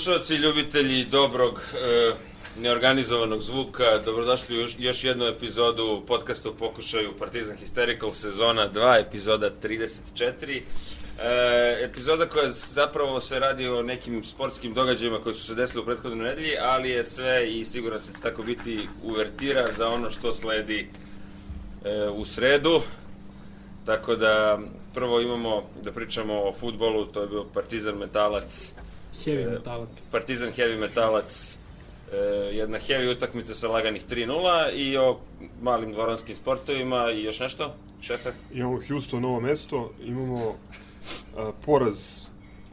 Slušalci, ljubitelji dobrog, e, neorganizovanog zvuka, dobrodošli u još, još jednu epizodu podcasta u pokušaju Partizan Hysterical sezona 2, epizoda 34. E, epizoda koja zapravo se radi o nekim sportskim događajima koji su se desili u prethodnoj nedelji, ali je sve i siguran se da će tako biti uvertira za ono što sledi e, u sredu. Tako da prvo imamo da pričamo o futbolu, to je bio Partizan Metalac. Heavy E, metalac. Partizan Heavy Metalac, e, jedna heavy utakmica sa laganih 3-0 i o malim dvoranskim sportovima i još nešto, šefe? Imamo Houston, novo mesto, imamo a, poraz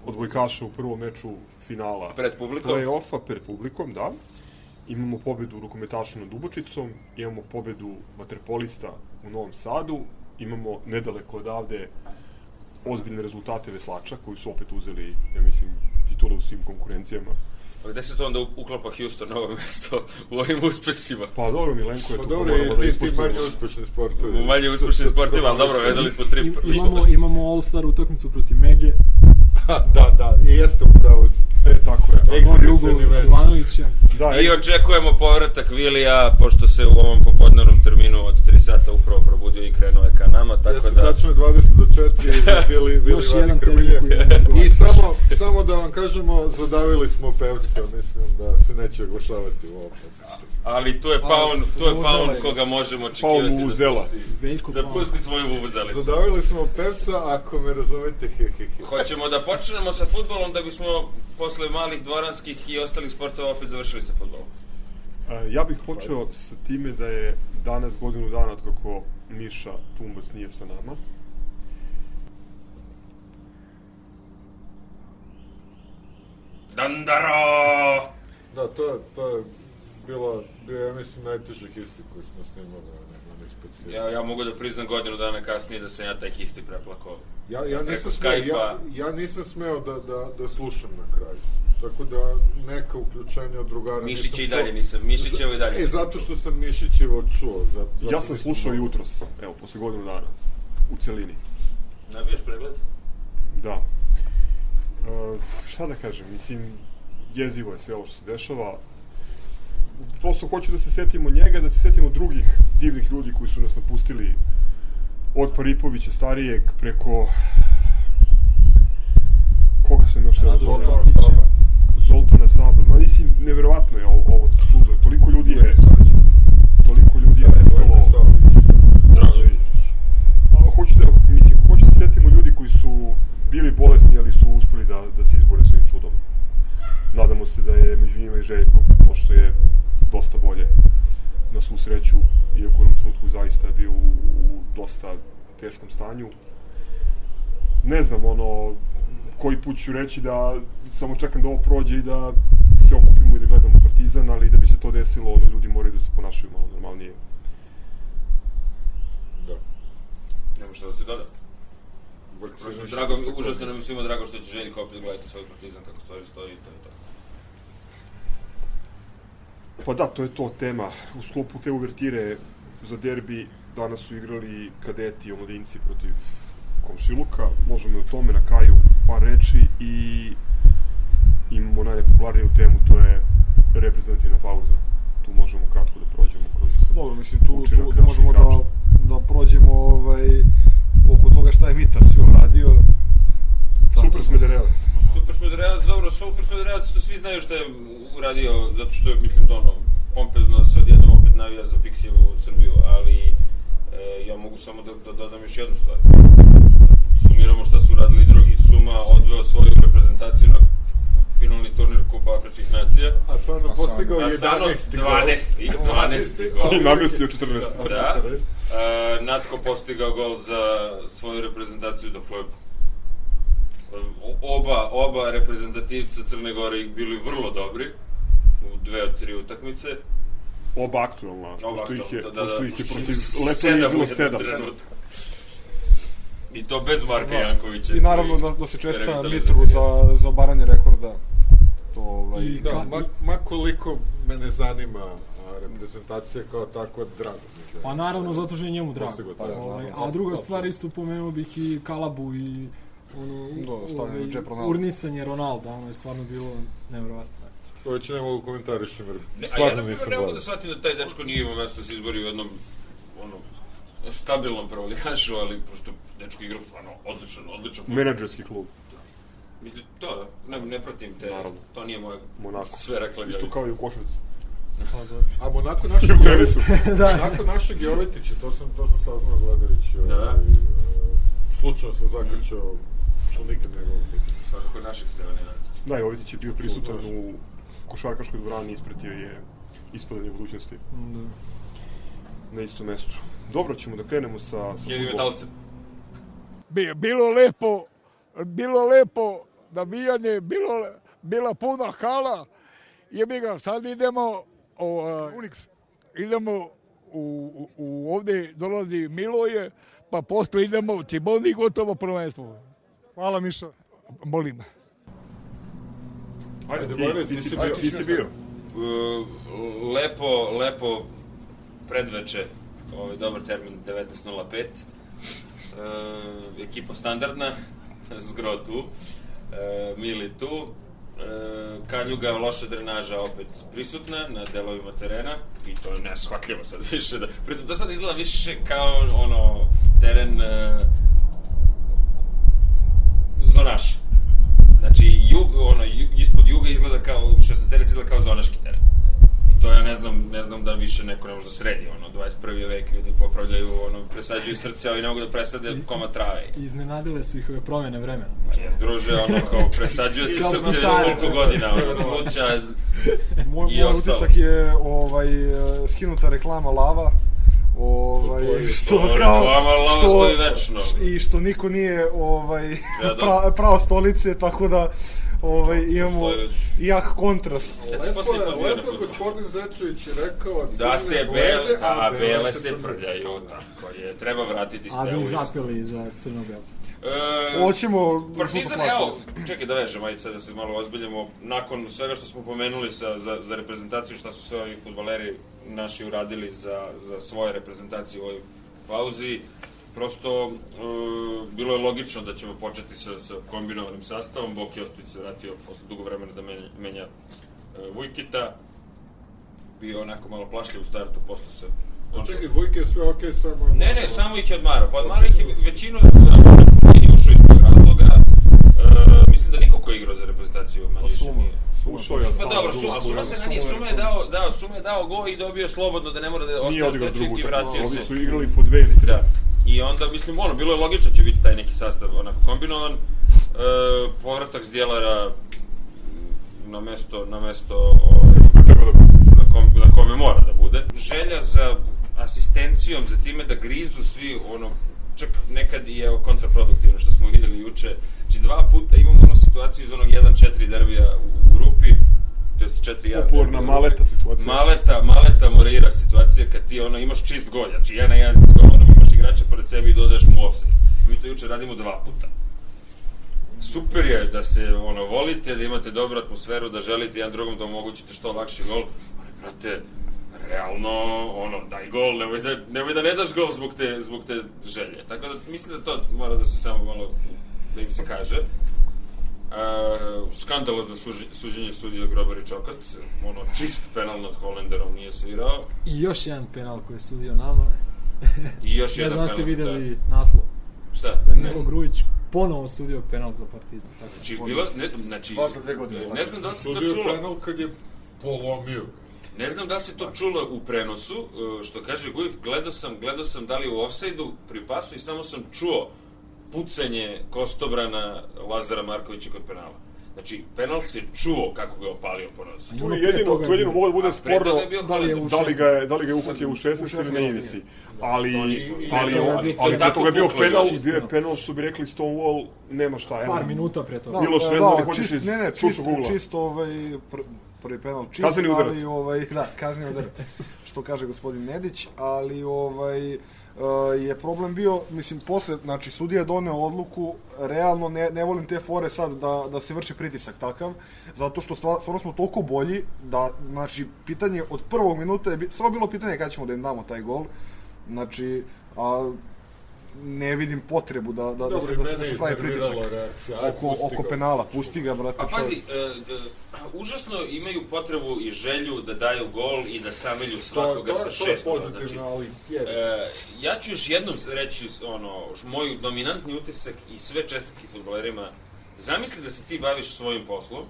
odbojkaša u prvom meču finala Pred publikom? play-offa pred publikom, da. Imamo pobedu rukometaša nad Dubočicom, imamo pobedu vaterpolista u Novom Sadu, imamo nedaleko odavde ozbiljne rezultate veslača koji su opet uzeli, ja mislim, titule u svim konkurencijama. Pa gde se to onda uklapa Houston, novo mesto, u ovim uspesima? Pa dobro, Milenko je Pa to dobro, moramo je da ti, manje uspešni sportovi. U manje uspešnim sportima, ali dobro, vezali smo tri... Im, smo imamo, da- imamo All-Star utakmicu protiv Mege, da, da, i jeste upravo si. E, tako je. Meč. Ivanovića. Da, I očekujemo povratak Vilija, pošto se u ovom popodnevnom terminu od 3 sata upravo probudio i krenuo je ka nama, tako Jeste da... tačno je 20 do 4 bili, bili Još vani jedan krmilje. I samo, samo da vam kažemo, zadavili smo pevca, mislim da se neće oglašavati u ovom podcastu. Ali tu je Paun, tu je Paun koga možemo očekivati Paun Vuvuzela. da da pusti svoju vuvuzelicu. Zadavili smo pevca, ako me razumete, he, he, he. Hoćemo da počnemo sa futbolom da bismo posle malih dvoranskih i ostalih sportova opet završili sa futbolom. Ja bih počeo sa time da je danas godinu dana od kako Miša Tumbas nije sa nama. Dandaro! Da, to, je- to je bilo, bio, ja mislim, najteži histi koji smo snimali, onaj, onaj specijal. Ja, ja mogu da priznam godinu dana kasnije da sam ja taj isti preplakao. Ja, ja, nisam smeo, ja, ja nisam smeo da, da, da slušam na kraju. Tako da neka uključenja od drugara Mišić nisam je i dalje nisam, Mišićevo i dalje E, zato što sam Mišićevo čuo. Zato, zato Ja sam slušao mogao. jutros, evo, posle godinu dana, u celini. Nabijaš pregled? Da. E, šta da kažem, mislim, jezivo je sve ovo što se dešava. Prosto hoću da se setimo njega, da se setimo drugih divnih ljudi koji su nas napustili od Paripovića starijeg preko koga sam još zove? Zoltana. Saba. Zoltana Saba. Ma mislim, neverovatno je ovo, ovo čudo. Toliko ljudi je, toliko ljudi je nestalo. A, hoću da, mislim, hoću da se setimo ljudi koji su bili bolesni, ali su uspeli da, da se izbore s ovim čudom. Nadamo se da je među njima i Željko, pošto je dosta bolje na svu sreću, iako u trenutku zaista bio u, u dosta teškom stanju. Ne znam, ono, koji put ću reći da samo čekam da ovo prođe i da se okupimo i da gledamo Partizan, ali da bi se to desilo, ono, ljudi moraju da se ponašaju malo normalnije. Da. Nema što da se doda. Prosto, drago, užasno nam je svima drago što će Željko opet gledati svoj partizan kako stvari stoji i to je to. Pa da, to je to tema. U sklopu te uvertire za derbi danas su igrali kadeti i omladinci protiv komšiluka. Možemo i o tome na kraju par reči i imamo najnepopularniju temu, to je reprezentativna pauza. Tu možemo kratko da prođemo kroz... Dobro, mislim, tu, Učinak tu da možemo da, igrača. da prođemo ovaj, oko toga šta je Mitar sve uradio. Super Smederevac. Super Smederevac, dobro, Super Smederevac, to svi znaju što je uradio, zato što je, mislim, da ono, pompezno se odjednom opet navija za Pixijevu Srbiju, ali e, ja mogu samo da, da dodam još jednu stvar. Sumiramo šta su uradili drugi. Suma odveo svoju reprezentaciju na finalni turnir Kupa Afričkih nacija. A Sano postigao Asano 11. 12. 12. gol. I namestio 14. Da. E, Natko postigao gol za svoju reprezentaciju, dakle, o- oba, oba reprezentativca Crne Gore bili vrlo dobri u dve od tri utakmice. Oba aktualna, Oba pošto ih je, da, da, pošto ih je da. protiv Letonije u bilo sedam. I to bez Marka Da. Jankovića. I naravno da, da se česta. Mitru za, za obaranje rekorda. To, ovaj, I Da, ma, ma koliko me ne zanima reprezentacija kao tako, drago da- Pa naravno, zato što je njemu drago. Postigao taj Ovaj, a druga stvar, isto pomenuo bih i Kalabu i ono, Da, stavljanje u džep Ronalda. urnisanje Ronalda, ono je stvarno bilo nevjerovatno. To već ne mogu komentarišem, jer Ne, ja, stvarno primjer, nisam ne mogu da shvatim da taj dečko nije imao mesto da se izbori u jednom ono, stabilnom prvoligašu, ali prosto dečko igra stvarno odličan, odličan. Menadžerski klub, Mislim, to da, ne, ne pratim te, Naravno. to nije moja Monako. sfera klagalica. Isto kao i u košarci. A Monako našeg u tenisu. da. Nakon našeg Jovetića, to sam, to sam saznao gledajući. Da. Ovaj, slučajno sam zakačao, što nikad ne biti. Svakako našeg Stevana Nenadića. Da, Jovitić je bio prisutan u košarkaškoj dvorani, ispratio je ispadanje budućnosti Da. na istom mestu. Dobro, ćemo da krenemo sa, sa fudbalom. metalcem. bi, bilo lepo, bilo lepo navijanje, bilo, bila puna hala. Jebi ga, sad idemo, o, Unix. idemo u, u, u, ovde dolazi Miloje, pa posle idemo u Ciboni, gotovo prvenstvo. Hvala Miša. Molim. Ajde, Ajde, Bojane, ti, ti, ti si bio. Ti si bio. Uh, lepo, lepo predveče, ovaj dobar termin 19.05. Uh, ekipa standardna, Zgro tu, uh, Mili tu, Kaljuga, loša drenaža opet prisutna na delovima terena i to je neshvatljivo sad više. Da, pritom to sad izgleda više kao ono teren uh, zonaša. Znači, jug, ono, ispod juga izgleda kao, 16 izgleda kao zonaški teren. To ja ne znam, ne znam da više neko ne može da sredi, ono, 21. vek ljudi popravljaju, ono, presađuju srce, ali ne mogu da presade koma trave. Iznenadile su ih ove promene vremena. Druže, ono, kao, presađuje se srce već toliko godina, ono, pluća, Moj, I moj ostalo. utisak je ovaj, skinuta reklama lava. Ovaj, To je- što to kao lava što, stoji večno. i što niko nije ovaj Ja, da. pra, pravo stolice tako da ovaj imamo jak kontrast. Lepo lepo gospodin Zečević je rekao Da se bele, a bele se prljaju, tako je, treba vratiti A stevu. vi zapeli za crno-belo. E, Hoćemo Partizan, evo, čekaj da vežem, ajde sad da se malo ozbiljimo. Nakon svega što smo pomenuli sa, za, za reprezentaciju, šta su sve ovi futbaleri naši uradili za, za svoje reprezentacije u ovoj pauzi, prosto e, bilo je logično da ćemo početi sa, sa kombinovanim sastavom. Boki Ostojić se vratio posle dugo vremena da menja, menja e, Vujkita. Bio onako malo plašljiv u startu, posle se... Pa čekaj, Vujke sve okej, samo... Ne, ne, samo ih je odmarao. Pa odmarao ih je većinu, nije ušao iz tog razloga. E, mislim da niko ko je igrao za reprezentaciju manje više Suma. nije. Ušao je Pa dobro, Suma, Suma se polovicu. nije, Suma je dao, dao, Suma je dao go i dobio slobodno da ne mora da ostaje drugu i utakmicu. vratio Ovi se. su igrali po dve ili tri. Da. I onda, mislim, ono, bilo je logično da će biti taj neki sastav onako kombinovan. E, povratak s dijelara na mesto, na mesto ovaj, Treba da bude. na, kom, na kome mora da bude. Želja za asistencijom, za time da grizu svi, ono, čak nekad i evo kontraproduktivno što smo videli juče. Znači dva puta imamo ono situaciju iz onog 1-4 derbija u, grupi, to jest 4-1. Popularna derbi u maleta situacija. Maleta, maleta Moreira situacija kad ti ono imaš čist gol, znači jedan na jedan si s golom, imaš igrača pored sebi i dodaješ mu offside. Mi to juče radimo dva puta. Super je da se ono volite, da imate dobru atmosferu, da želite jedan drugom da omogućite što lakši gol. Ali, brate, realno, ono, daj gol, nemoj da, nemoj da ne daš gol zbog te, zbog te želje. Tako da mislim da to mora da se samo malo, da im se kaže. Uh, skandalozno suži, suđenje sudija Grobar i Čokat, ono, čist penal nad Holenderom nije svirao. I još jedan penal koji je sudio nama. I još ne jedan znam da ste penal, videli naslov. Da. Šta? Danilo Grujić ponovo sudio penal za Partizan. Tako. Znači, bilo, ne, znači, za dve godine, ne znam da li se to Sudio čulo. penal kad je polomio. Ne znam da se to čulo u prenosu, e, što kaže Gujif, gledao sam, gledao sam da li u ofsajdu pri pasu i samo sam čuo pucanje Kostobrana Lazara Markovića kod penala. Znači, penal se čuo kako ga je opalio po nosu. Tu je jedino, tu jedino je moglo da bude sporno da li da li ga je, da li ga je uhvatio u 16 16 ili na ivici. Ali, to nismo videli. ali, ali, bio- ali, to pre toga je bio tako penal, bio je čisto. penal što bi rekli Stonewall, nema šta. Par minuta pre toga. Da, Miloš, da, ne znam da da, hoćeš iz ne, ne, čist, čušnog ugla. čist ovaj pr, prvi penal čist, udarac. ali ovaj da, kazneni udarac. što kaže gospodin Nedić, ali ovaj je problem bio, mislim, posle, znači, sudija je doneo odluku, realno ne, ne volim te fore sad da, da se vrši pritisak takav, zato što stvar, stvarno smo toliko bolji da, znači, pitanje od prvog minuta je, samo bilo pitanje kada ćemo da im damo taj gol, znači, a ne vidim potrebu da, da, da, se, i da, se, da se pravi pritisak reakcija. Oko, oko penala. Pusti ga, brate, A pazi, e, užasno imaju potrebu i želju da daju gol i da samelju svakoga to, sa to, to je pozitivno, Znači, ali je. E, ja ću još jednom reći ono, moju dominantni utisak i sve čestitke futbolerima. Zamisli da se ti baviš svojim poslom,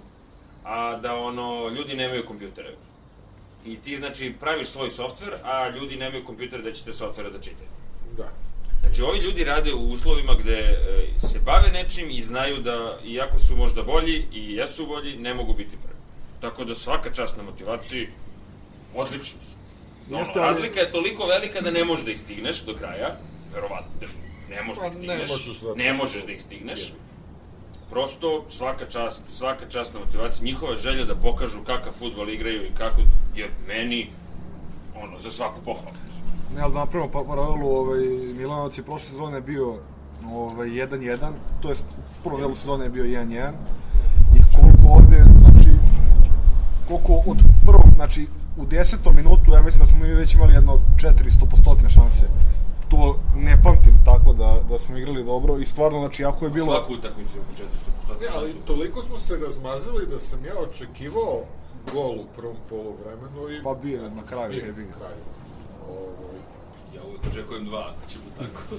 a da ono, ljudi nemaju kompjutere. I ti, znači, praviš svoj softver, a ljudi nemaju kompjutere da će te softvera da čitaju. Da. Znači, ovi ljudi rade u uslovima gde e, se bave nečim i znaju da, iako su možda bolji i jesu bolji, ne mogu biti prvi. Tako da svaka čast na motivaciji, odlično su. Ono, Jeste, ali- razlika je toliko velika da ne možeš da ih stigneš do kraja, verovatno, ne možeš da ih Pa, stigneš, ne možeš da ih stigneš. Prosto, svaka čast, svaka čast na motivaciji, njihova želja da pokažu kakav futbol igraju i kako je meni, ono, za svaku pohvalu. Ne, ali da napravimo pa, paralelu, ovaj, Milanovac je prošle sezone bio ovaj, 1-1, to jest u prvom delu sezone je bio 1-1 i koliko ovde, znači, koliko od prvog, znači, u desetom minutu, ja mislim da smo mi već imali jedno 400 šanse. To ne pamtim tako da, da smo igrali dobro i stvarno, znači, ako je bilo... Svaku utakmicu ima 400 Ne, ali toliko smo se razmazili da sam ja očekivao gol u prvom poluvremenu i Pa bio je na kraju, bio jebi na kraju. Ovaj, Ja uvek očekujem dva, ako ćemo tako.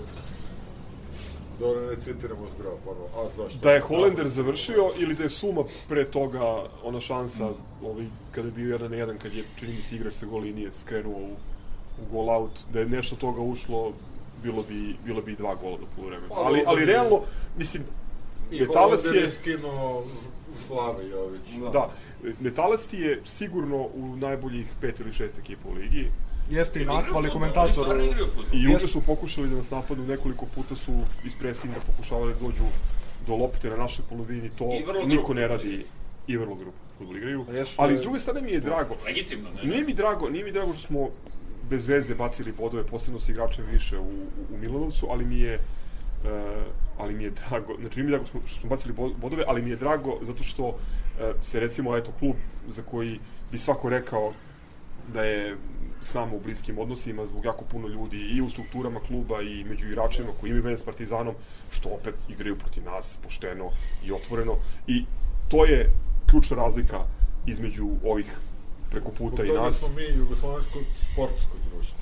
Dobro, ne citiramo zdravo, prvo. A zašto? Da je Holender završio ili da je Suma pre toga ona šansa ovaj, kada je bio jedan na jedan, kad je čini mi se igrač sa gol linije skrenuo u, u gol out, da je nešto toga ušlo, bilo bi, bilo bi dva gola do poluvremena. Pa, Ali, ali realno, mislim, I Metalac Holender je je, skinuo z- s glave Jović. Da. da, Metalac ti je sigurno u najboljih pet ili šest ekipa u ligi. Jeste i nakvali fudbal, komentator. Oni stvarno igraju fudbal. I juče su pokušali da nas napadnu nekoliko puta su iz presinga pokušavali da dođu do lopte na našoj polovini, to I niko ne radi i vrlo grubo fudbal igraju. Ali s druge strane mi je drago. Legitimno, ne? Nije mi drago, nije mi drago što smo bez veze bacili bodove, posebno sa igračem više u, u Milanovcu, ali mi je uh, ali mi je drago, znači nije mi drago što smo, što smo bacili bo- bodove, ali mi je drago zato što uh, se recimo, eto, klub za koji bi svako rekao da je s nama u bliskim odnosima zbog jako puno ljudi i u strukturama kluba i među igračima koji imaju veze s Partizanom, što opet igraju protiv nas pošteno i otvoreno. I to je ključna razlika između ovih preko puta Zbog i toga nas, smo mi jugoslovensko sportsko društvo.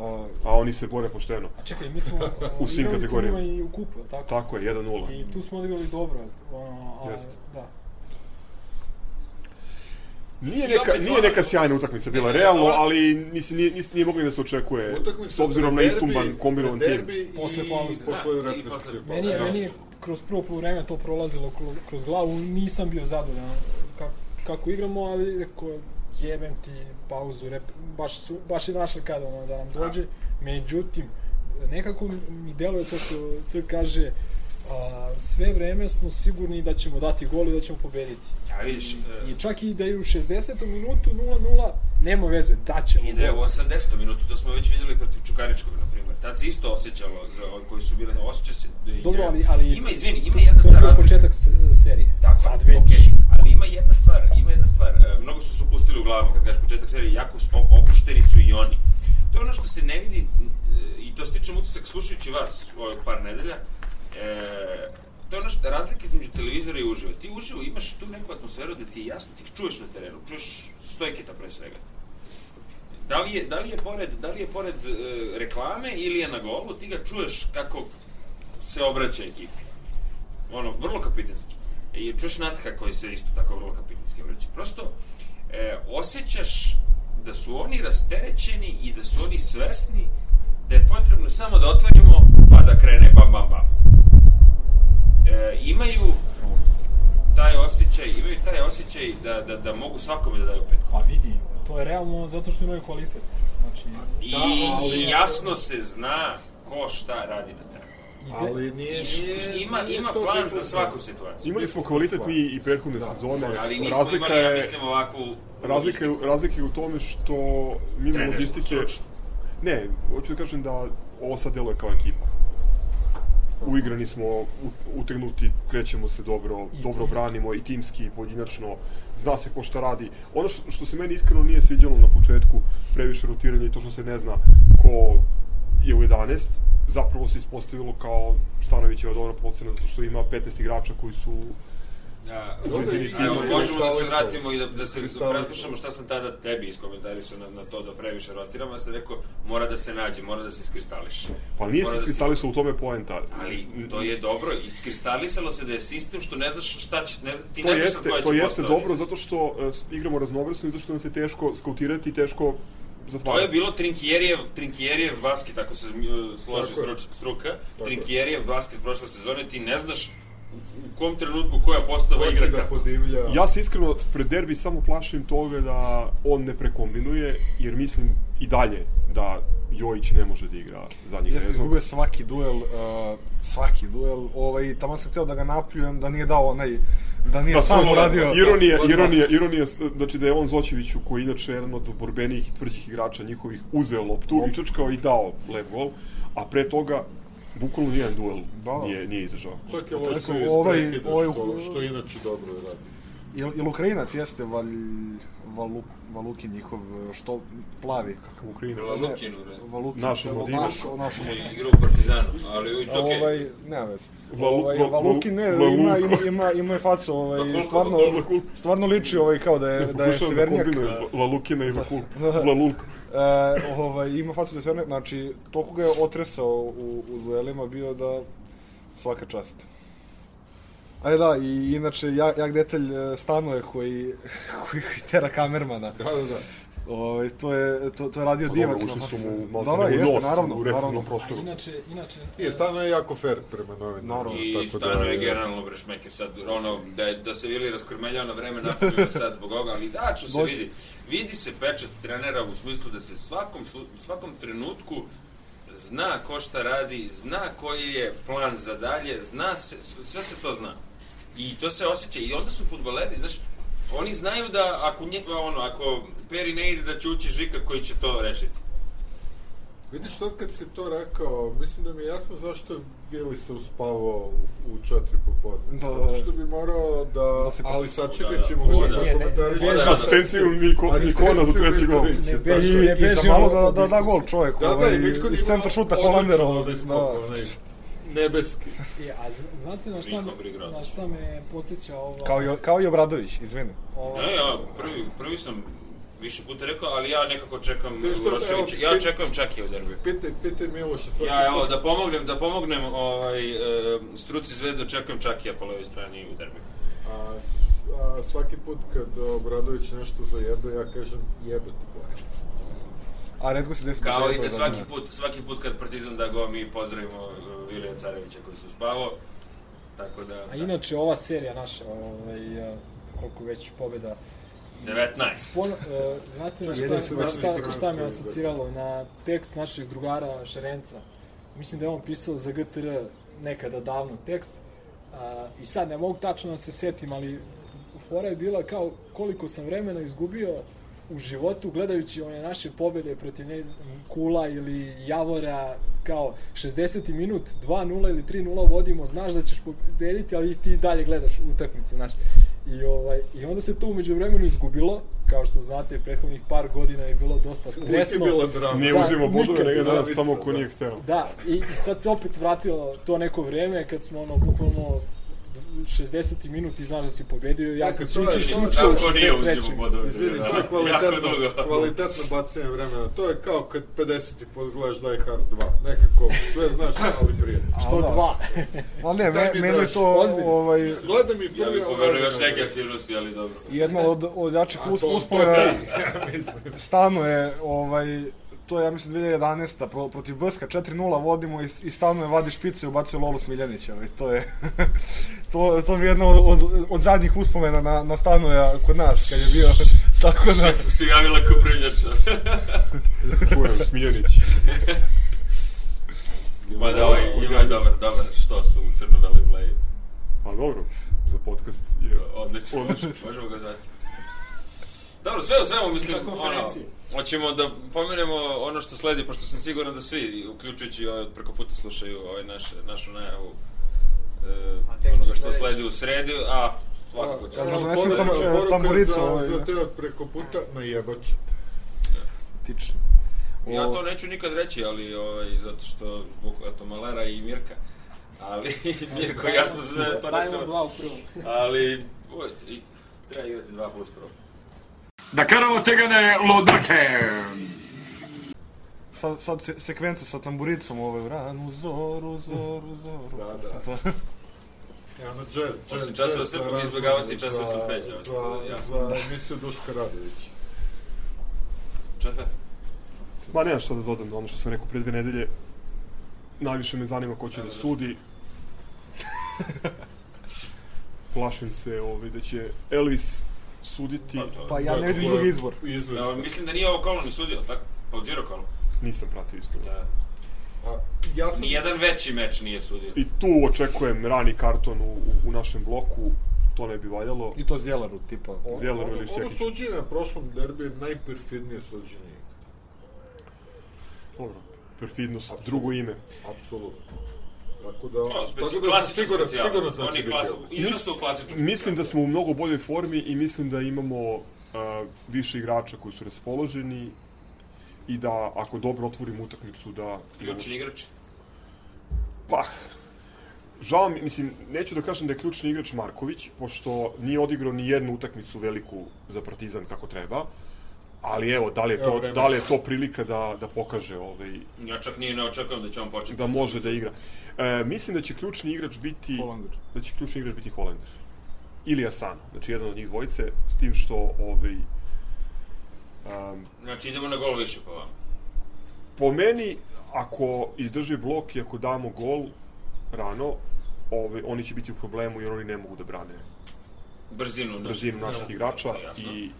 A, a oni se bore pošteno. A čekaj, mi smo U svim kategorijama. i u kupu, tako? Tako je, 1-0. I tu smo odigrali dobro. Ono, a, Jeste. da. Nije neka, opet nije neka sjajna utakmica bila, realno, ali mislim, nije, nije, nije mogli da se očekuje, Utakmica s obzirom na istumban kombinovan tim. Posle pauze. Posle Da, reprezentativne posle- Meni je, Da. meni je kroz prvo poluvreme to prolazilo kroz, kroz glavu, nisam bio zadovoljan kako, kako igramo, ali rekao, jebem ti pauzu, rep, baš, su, baš je naša kada ono, da nam dođe. Međutim, nekako mi- mi deluje to što Crk kaže, a, sve vreme smo sigurni da ćemo dati gol i da ćemo pobediti. A vidiš, e, I čak i da je u 60. minutu 0-0, nema veze, daćemo i da je u gol. 80. minutu, to smo već vidjeli protiv Čukaričkog, na primjer. Tad se isto osjećalo, za ovi koji su bili, osjeća se da je... Dobro, ali, ali Ima, izvini, ima jedna to ta je bio razlika. početak se- serije. Tako, Sad već. okej. Ali ima jedna stvar, ima jedna stvar. E, mnogo su se upustili u glavu kad kažeš početak serije, jako opušteni su i oni. To je ono što se ne vidi, e, i to stičem utisak slušajući vas ovih par nedelja, e, to je ono što razlika između televizora i uživo. Ti uživo imaš tu neku atmosferu da ti je jasno, ti ih čuješ na terenu, čuješ stojketa pre svega. Da li je, da li je pored, da li je pored e, reklame ili je na golu, ti ga čuješ kako se obraća ekipi ono, vrlo kapitenski. I čuješ Natha koji se isto tako vrlo kapitenski obraća. Prosto, e, osjećaš da su oni rasterećeni i da su oni svesni da je potrebno samo da otvorimo pa da krene bam bam bam. E, imaju taj osjećaj, imaju taj osjećaj da, da, da mogu svakome da daju pet. Pa vidi, to je realno zato što imaju kvalitet. Znači, I, da, ali- I jasno se zna ko šta radi na terenu. Ali nije, nije, ima, nije ima plan za svaku situaciju. Imali smo kvalitetni i prethodne sezone. Ali nismo razlika imali, ja je, mislim, ovakvu... razlika, je, razlika je u tome što mimo Trenersko, logistike... stručno. Ne, hoću da kažem da ovo sad deluje kao ekipa. Uigrani smo, utegnuti, krećemo se dobro, I dobro tim. branimo i timski, i pojedinačno, zna se ko šta radi. Ono što, što se meni iskreno nije sviđalo na početku, previše rotiranja i to što se ne zna ko je u 11, zapravo se ispostavilo kao Stanovićeva dobra procena zato što ima 15 igrača koji su A, Dobro, evo, možemo da se vratimo i da, da se preslušamo šta sam tada tebi iskomentarisao na, na to da previše rotiramo, ja sam rekao mora da se nađe, mora da se iskristališe. Pa nije Mora se da iskristalisao u tome poenta. Ali to je dobro, iskristalisalo se da je sistem što ne znaš šta će, ne, ti To ne znaš jeste, koja će to jeste dobro zato što uh, igramo raznovrsno i zato što nam se teško skautirati teško To zatvarati. je bilo Trinkjerijev, Trinkjerijev basket, tako se uh, složi struč, struka, je. Trinkjerijev basket prošle sezone, ti ne znaš u, kom trenutku koja postava Ko će igra da kako. podivlja? Ja se iskreno pred derbi samo plašim toga da on ne prekombinuje, jer mislim i dalje da Jojić ne može da igra zadnjeg Jeste veznog. izgubio svaki duel, uh, svaki duel, ovaj, tamo sam hteo da ga napljujem, da nije dao onaj, da nije Da, sam to- uradio. Ironija, Da, ironija, ironija, znači da je on Zoćeviću, koji je inače jedan od borbenijih i tvrđih igrača njihovih, uzeo loptu i čačkao i dao lep gol, a pre toga bukvalno nijedan duel Da. nije, nije izdržao. Čak je iz ovaj- prekida, ovaj- što, što inače dobro radi. Jel, jel Ukrajinac jeste Val, Valu, Valukin njihov, što plavi? Kakav Ukrajina. Valukin. Valukin. Naš omladinac. Naš, naš I igra u Partizanu, ali it's okej. Ovaj, nema veze. Valu- Ovaj, Val- Valukin ne, Valuk- ima, ima, ima, ima je facu, ovaj, koliko- stvarno, koliko- stvarno liči ovaj kao da je, da je Pokušavam severnjak. kombinujem Lalukina i Vakul, Vlalulk. E, ovaj, ima facu da je severnjak, znači, toliko ga je otresao u, u duelima bio da svaka čast. A da, i inače, jak, jak detalj e, stanuje koji, koji tera kamermana. Da, da, da. Ovaj, to, je, to, to je radio Pa divac. dobro, ušli su mu da, da, u jeste, nos naravno, u naravno. A prostoru. inače, inače... I stvarno je jako fair prema novinarima. Naravno. I tako stvarno je je- generalno bre šmeker sad ono da je, da se Vili raskrmeljao na vreme napravio sad zbog ovoga, ali da što se Dođi. vidi. Vidi se pečat trenera u smislu da se svakom slu- svakom trenutku zna ko šta radi, zna koji je plan za dalje, zna se, sve se to zna. I to se osjeća i onda su fudbaleri, znaš, oni znaju da ako nje, ono, ako Peri ne ide da će ući Žika koji će to rešiti. Vidiš, sad kad si to rekao, mislim da mi je jasno zašto je Vili se uspavao u, u četiri popodne. Da, da, Zato da. što bi morao da... Da se ali Da, da. ćemo da. Ne, prokomentariš. ne, da, beži. Asistenciju Niko, Nikona za treći gol. Ne Ne beži, I, ne i za malo da, da, da gol čovjek, Da, da, ovaj, i iz centra šuta Holandera. skok, Da. Nebeski. E, a zna- znate na šta, na šta me podsjeća ovo? Kao, i, kao i Obradović, izvini. ova Ne, ja prvi, prvi sam više puta rekao, ali ja nekako čekam evo, Ja pit- čekam Čakija u derbiju. Pitaj, pitaj Miloša svaki Ja, evo, da pomognem, da pomognem ovaj, e, struci zvezde, očekujem Čakija po levoj strani u derbiju. A, s- a, svaki put kad Obradović nešto zajebe, ja kažem jebe ti boje. A redko se desi... Kao da i da da- svaki put, svaki put kad Partizan da go, mi pozdravimo e, Vilija Carevića koji se uspavao. Tako da, A inače, ova serija naša, ovaj, a, koliko već pobjeda, 19. Pon, uh, znate na šta, na našli šta, šta me asociralo? Na tekst našeg drugara Šerenca. Mislim da je on pisao za GTR nekada davno tekst. A, I sad ne mogu tačno da se setim, ali fora je bila kao koliko sam vremena izgubio u životu gledajući one naše pobede protiv ne znam, Kula ili Javora kao 60. minut 2-0 ili 3-0 vodimo, znaš da ćeš pobediti, ali ti dalje gledaš utakmicu, znaš. I, ovaj, I onda se to umeđu vremenu izgubilo, kao što znate, prethodnih par godina je bilo dosta Uvijek je stresno. bila drama. Nije Da, uzimo bodove, nego dinamica, samo ko da. nije hteo. Da, i, i sad se opet vratilo to neko vreme kad smo ono bukvalno 60. minut i znaš da si pobedio, ja sam je- to je- isključio u Kako nije uzimo 63. bodove? Izvini, to je Jako kvalitetno, kvalitetno bacanje vremena. To je kao kad 50. put gledaš Die Hard 2. Nekako, sve znaš, ali prije. Što da. dva. Ali ne, me, meni je to Ozbiljno. ovaj, Gledaj mi Ja prvi... bih ali poverio još neke aktivnosti, ali dobro. jedna od, od jačih A us, to- to uspomena ti, ja mislim. stano je, ovaj, to je, ja mislim, 2011. Pro, protiv Brska 4-0 vodimo i, i stano je vadi špice i ubacuje Lolu Smiljanića. Ovaj, to je, to, to je jedna od, od, od zadnjih uspomena na, na stanoja kod nas, kad je bio, tako da, Si javila Kuprinjača. Čujem, Smiljanić. Ma da, ovaj, ima dobar, dobar, što su u Crno-Beloj Bleji. Pa dobro, za podcast je... Odlično, Odlično. možemo ga zvati. Dobro, sve u svemu, mislim, ono, hoćemo da pomenemo ono što sledi, pošto sam siguran da svi, uključujući ovaj od preko puta slušaju ovaj naš, našu najavu e, onoga što sledi u sredu, a svakako će. Ja, poruka- tam- tamburicu, za, ovaj. za te od preko puta na jebač. tično. Ja to neću nikad reći, ali ovaj, zato što zbog eto, Malera i Mirka. Ali Mirko i ja smo se da to ne Dajmo treba. dva u prvom. Ali treba igrati dva plus prvo. Da karamo tegane lodake! Sad, sad se, sekvenca sa tamburicom, ovaj, ranu zoru, zoru, zoru. Da, da. To- Ja, na jazz, jazz, Osim časova jazz, Srpom za izbjegavosti i časova za- solfeđa, Za, za emisiju Duška Radović. Čefe? Ma nemam šta da dodam, ono što sam rekao pre dve nedelje, najviše me zanima ko će da sudi. Plašim se ovaj, da će Elvis suditi, Pa, Pa ja ne vidim drugi izbor. Ja, mislim da nije ovo kolo ni sudio, tako? Pa zero kolo. nisam pratio iskreno. Ja. A, ja sam... Nijedan veći meč nije sudio. I tu očekujem rani karton u, u, u našem bloku, to ne bi valjalo. I to Zjelaru, tipa. On- Zjeleru ono, ili ono Šćekiću. suđenje na prošlom derbiju je najperfidnije suđenje. Dobro, perfidnost, Apsolutno. drugo ime. Apsolutno. Tako da, No, tako speci, da sam klasičan siguran, specijal. siguran sam da On će je biti klasi, klasičan Mislim da smo u mnogo boljoj formi i mislim da imamo uh, više igrača koji su raspoloženi i da ako dobro otvorimo utakmicu da... Ključni igrač. Pa, žao mi, mislim, neću da kažem da je ključni igrač Marković, pošto nije odigrao ni jednu utakmicu veliku za Partizan kako treba, ali evo, da li je Evo to, vreme. da li je to prilika da, da pokaže ovaj, Ja čak nije ne očekujem da će on početi. da može da igra. E, mislim da će ključni igrač biti Hollander. da će ključni igrač biti Hollander. Ili Asano, znači jedan od njih dvojice, s tim što ovaj, um, Znači idemo na gol više po vama. po meni, ako izdrži blok i ako damo gol rano, ovaj, oni će biti u problemu jer oni ne mogu da brane Brzinu. da. brzinu naših igrača Jasno. i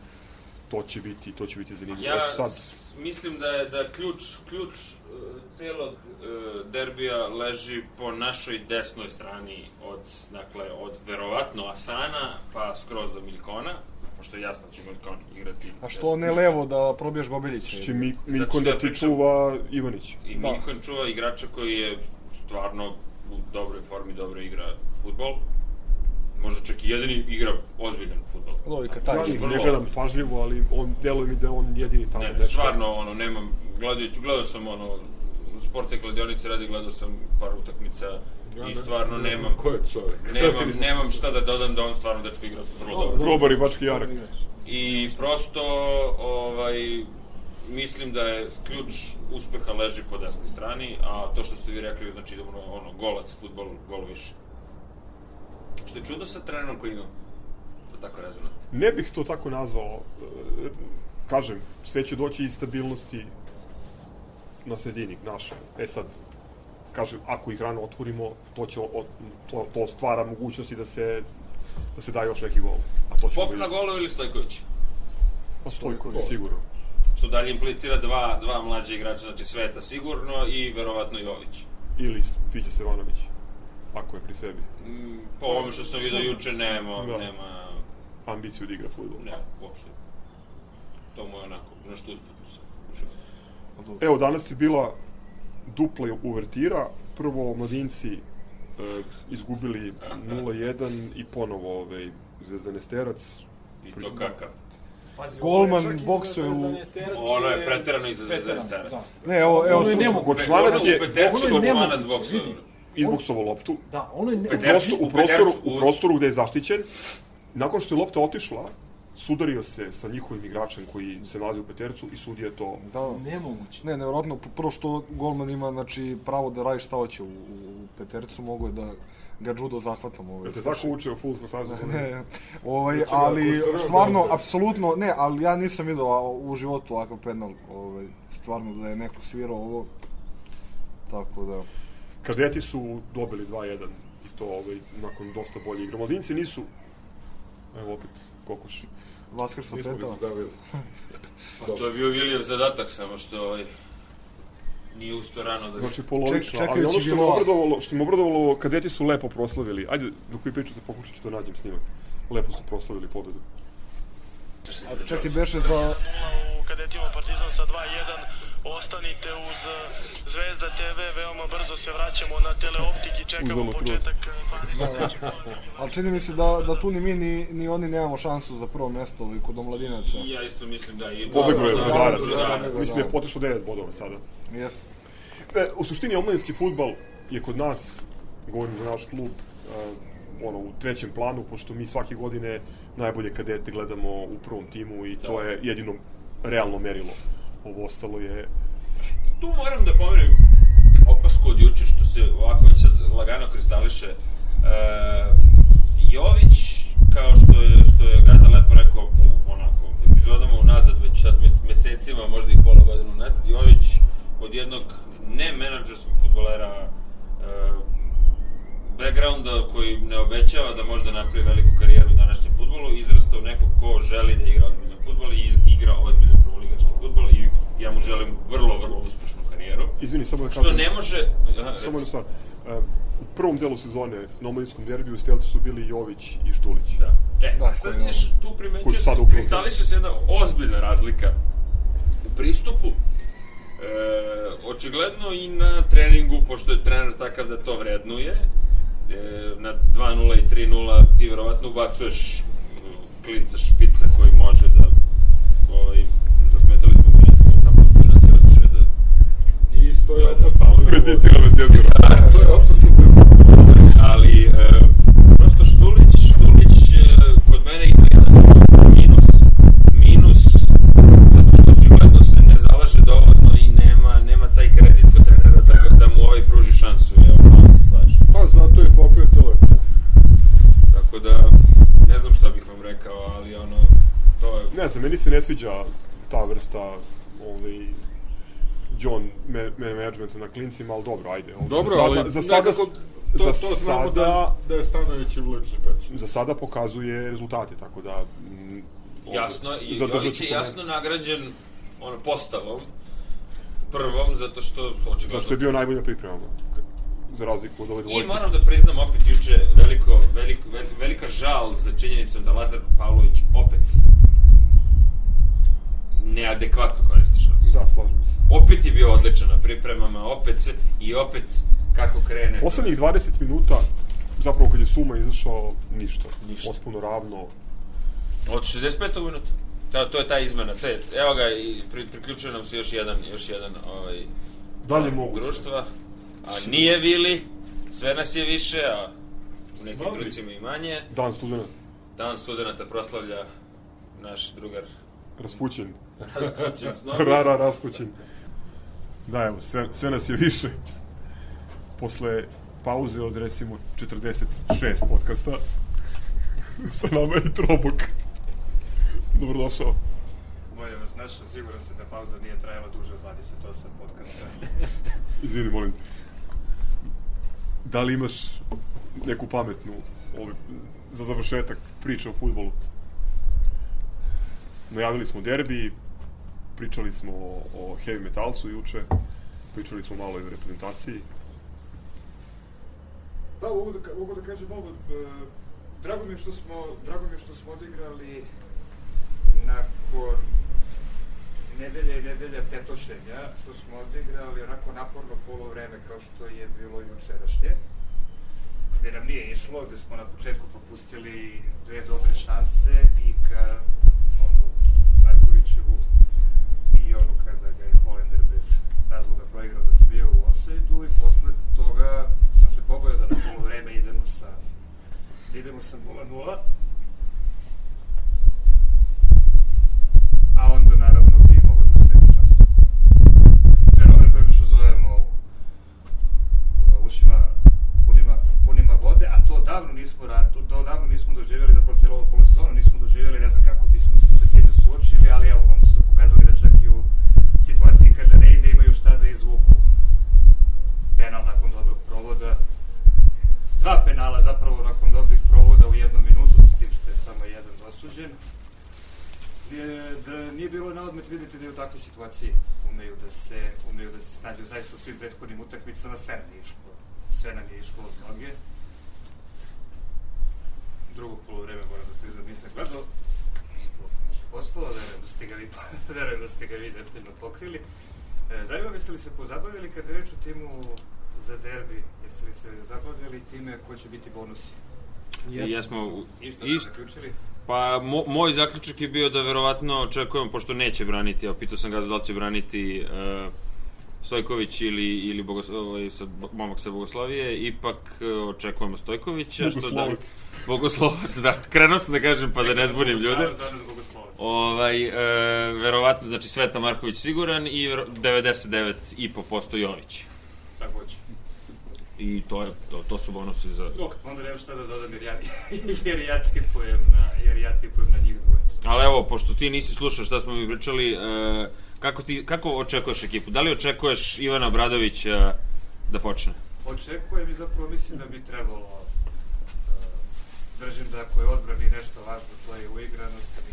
to će biti to će biti zanimljivo. Ja Sad, mislim da je da ključ ključ uh, celog uh, derbija leži po našoj desnoj strani od dakle od verovatno Asana pa skroz do Miljkona, pošto je jasno da će Miljkon igrati. A što ne levo da probiješ će Miljkon što ja da ti pričam- čuva Ivanić. I Da. Miljkon čuva igrača koji je stvarno u dobroj formi, dobro igra fudbal. Možda čak i jedini igra ozbiljan kad Ja taj Znači, ne gledam pažljivo, ali on deluje mi da on jedini tamo Ne, ne, nešto. stvarno, ono, nemam, gledajući, gledao sam, ono, sporte kladionice radi, gledao sam par utakmica Ja i ne- stvarno ne znam nemam, Ko je čovjek? nemam, nemam šta da dodam da on stvarno dečko igra vrlo dobro. Grobar i Bački Jarak. I prosto, ovaj, mislim da je ključ uspeha leži po desnoj strani, a to što ste vi rekli, znači da ono, ono golac, futbol, gol više. Što je čudo sa trenerom koji imam, da tako rezonate. Ne bih to tako nazvao. Kažem, sve će doći iz stabilnosti na sredini, naše. E sad, kažem, ako ih rano otvorimo, to, će, to, to stvara mogućnosti da se da se da još neki gol. A to Pop na golu ili Stojković? Pa Stojković, sigurno. Što dalje implicira dva, dva mlađe igrača, znači Sveta sigurno i verovatno Jović. Ili Fića Sevanović, ako je pri sebi. Mm, po ovome što sam vidio juče, nema, Da. nema, Ambiciju da igra futbol. ne, uopšte. To mu je onako, nešto usputno se ušao. Evo, danas je bila dupla uvertira. Prvo, mladinci e, izgubili 0-1 i ponovo ovaj, Zvezdan Esterac. I to kakav. Pazi, Golman ovo boksuje u- Ono je preterano i za Zvezdan preterano, Esterac. Da. Ne, evo, evo, stručno. Gočmanac je ono je nemoguće, vidi. Izboksovo loptu. Da, ono je ne... U, prostoru, u, prostoru, u prostoru gde je zaštićen. Nakon što je lopta otišla, sudario se sa njihovim igračem koji se nalazi u Petercu i sudija to Da, Nemoguće. Ne, nevjerojatno, prvo što golman ima znači, pravo da radi šta hoće u, u Petercu, mogo je da ga judo zahvatom. Ovaj, Jel se tako učio u Fulskom savezu? Ne, ovaj, Znači, ali stvarno, apsolutno, ne, ali ja nisam vidio u životu ovakav penal, ovaj, stvarno da je neko svirao ovo, tako da, Kadeti su dobili 2-1 i to ovaj, nakon dosta bolje igre. Mladinci nisu, evo opet kokoš. Vaskar sam petao. zadavili. Pa to je bio Viljev zadatak, samo što ovaj, nije usto rano da... Znači polovično, Ček- ali ono što me obradovalo, što me obradovalo, kadeti su lepo proslavili. Ajde, dok vi pričate, pokušat ću da nađem snimak. Lepo su proslavili pobedu. A čekaj, beše za... kadetima Partizan sa 2-1. Ostanite uz eh, Zvezda TV, veoma brzo se vraćamo na teleoptik i čekamo početak eh, 23. Ali čini mi se da, da tu ni mi ni, ni oni nemamo šansu za prvo mesto ovaj, kod omladinaca. Ja isto mislim da i... Pobegao je da, da, da, da. Mislim da je potešao 9 bodova sada. Jeste. E, u suštini omladinski futbal je kod nas, govorim za naš klub, uh, ono, u trećem planu, pošto mi svake godine najbolje kadete gledamo u prvom timu i to je jedino realno merilo. Ovo ostalo je... Tu moram da pomenem opasku od juče, što se ovako već sad lagano kristališe. E, Jović, kao što je, što je Gaza lepo rekao u onako, epizodama unazad, već sad me- mesecima, možda i pola godina unazad, Jović od jednog ne menadžerskog futbolera e, backgrounda koji ne obećava da može da napravi veliku karijeru u današnjem futbolu, izrasta u nekog ko želi da igra ozbiljan futbol i igra ozbiljan prvoligački futbol i ja mu želim vrlo, vrlo uspešnu karijeru. Izvini, samo da Što kažem... ne može... Aha. Samo jednu stvar. Uh, u prvom delu sezone na omladinskom derbiju stelci su bili Jović i Štulić. Da. E, Da, sad vidiš, tu primećuje se, kristališe se jedna ozbiljna razlika u pristupu. E, očigledno i na treningu, pošto je trener takav da to vrednuje, e, na 2-0 i 3-0 ti verovatno ubacuješ mm, klinca špica koji može da ovaj, zasmetali smo mi napustili nas i otišli da I isto je Da, da, opasno. Paolo. Kreditirano djezero. To je opasno. ali e, prosto Štulić, Štulić e, kod mene ima jedan minus, minus zato što očigledno se ne zalaže dovoljno i nema, nema taj kredit kod trenera da, ga- da mu ovaj pruži šansu, evo, malo se slažem. Pa zato je popio telefon. Tako da, ne znam šta bih vam rekao, ali ono, to je... Ne znam, meni se ne sviđa ta vrsta ovaj, John me, me managementa na klincima, ali dobro, ajde. Ovaj, Dobro, za sada, ali za sada, nekako to, za to znamo sada, da, da je Stanović i lični peč. za sada pokazuje rezultate, tako da... mm, Jasno, i Jović je jasno nagrađen ono, postavom, prvom, zato što očigledno... Zašto je bio najbolja priprema, za razliku od ove I dvojice. moram da priznam opet juče veliko, veliko, vel- velika žal za činjenicom da Lazar Pavlović opet neadekvatno koristi šansu. Da, slažem se. Opet je bio odličan na pripremama, opet se, i opet kako krene. Poslednjih 20 minuta, zapravo kad je Suma izašao, ništa. Ništa. Potpuno ravno. Od 65. minuta. To, to je ta izmena. To je, evo ga, i pri, priključuje nam se još jedan, još jedan ovaj, Dalje moguće. društva. A nije Vili, sve nas je više, a u nekim krucima i manje. Dan studena, Dan studenta proslavlja naš drugar raspućen. Raspućin Snovi. Rara raspućen. Da, evo, sve, sve nas je više. Posle pauze od recimo 46 podcasta, sa nama je i Trobok. Dobrodošao. Bolje vas našao, siguran sam da pauza nije trajala duže od 28 podcasta. Izvini, molim. Da li imaš neku pametnu ovaj, za završetak priče o futbolu? Najavili smo derbi, pričali smo o, o heavy metalcu juče, pričali smo malo i o reprezentaciji. Da, mogu da, mogu da kažem ovo. e, Drago mi je što smo, drago mi je što smo odigrali nakon nedelje i nedelja petošenja, što smo odigrali onako naporno polovreme kao što je bilo jučerašnje gde nam nije išlo, gde smo na početku propustili dve dobre šanse i ka onu Markovićevu i onu kada ga je Holender bez razloga proigrao dok je bio u offside-u i posle toga sam se pobojao da na polovreme idemo sa da idemo sa 0-0 a onda naravno bi mogo da sledi čas. Fenomen kojeg što zovemo uh, ušima punima, punima vode, a to davno nismo ra- to, to davno nismo doživjeli za celo ovo polosezonu, nismo doživjeli, ne znam kako bismo se time suočili, ali evo, oni su pokazali da čak i u situaciji kada ne ide imaju šta da izvuku penal nakon dobrog provoda. Dva penala zapravo nakon dobrih provoda u jednom minutu, s tim što je samo jedan dosuđen. Je, da nije bilo na odmet vidite da je u takvoj situaciji umeju da se, umeju da se snađu zaista u svim prethodnim utakmicama, sve nam je išlo, sve nam je išlo od noge. Drugo polovreme moram da priznam, nisam gledao, poslova, verujem da ste ga pokrili, verujem da ste ga vi detaljno pokrili. E, zanima me, jeste li se pozabavili kad je reč o timu za derbi, jeste li se zabavljali time ko će biti bonusi? I jesmo u- I što ste zaključili? Pa, mo, moj zaključak je bio da verovatno očekujemo, pošto neće braniti, a pitao sam ga da li će braniti uh, Stojković ili, ili Bogos, ovaj, sa, momak sa Bogoslavije, ipak uh, očekujemo Stojkovića. Što da, Bogoslovac. Bogoslovac, da, krenuo sam da kažem pa da ne zbunim ljude. Bogoslovac. Ovaj, e, verovatno, znači Sveta Marković siguran i vero- 99,5% Jović. Tako hoće. I to, je, to, to su bonusi za... Onda nemam šta da dodam jer ja, jer ja tipujem na, jer ja tipujem na njih dvojicu. Ali evo, pošto ti nisi slušao šta smo mi pričali, e, kako, ti, kako očekuješ ekipu? Da li očekuješ Ivana Bradovića da počne? Očekujem i zapravo mislim da bi trebalo uh, držim da ako je odbrani nešto važno, to je uigranost, da bi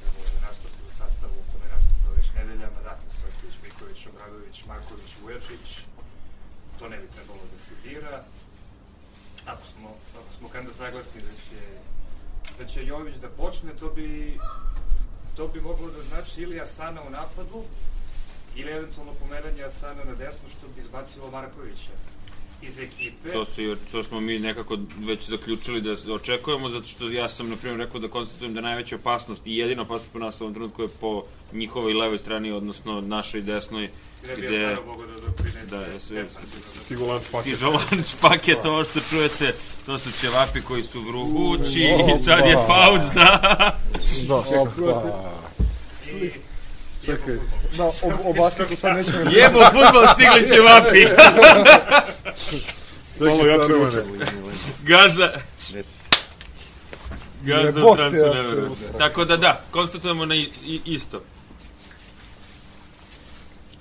trebalo da nastupi u sastavu u kome nastupa već nedeljama, dakle Stojković, Miković, Obradović, Marković, Vujačić, to ne bi trebalo da se bira. Ako smo, ako smo kanda saglasni da će, da će Jović da počne, to bi, to bi moglo da znači ili Asana u napadu, ili eventualno pomeranje Asana na desno, što bi izbacilo Markovića iz ekipe. To, su, to smo mi nekako već zaključili da očekujemo, zato što ja sam, na primjer, rekao da konstatujem da najveća opasnost i jedina opasnost po nas u ovom trenutku je po njihovoj levoj strani, odnosno našoj desnoj, gde bi gde- Asana mogao da doprinese. da, je sve- defanzivno. Stigo lunch paket. lunch paket, ovo što čujete, to su ćevapi koji su vrugući i sad je pauza. I, Čekaj, Da, o, o basketu sad nećemo... Jebo futbol, stigli ćevapi. Malo jače uče. Gaza. Gaza u usram. Tako da da, konstatujemo na isto.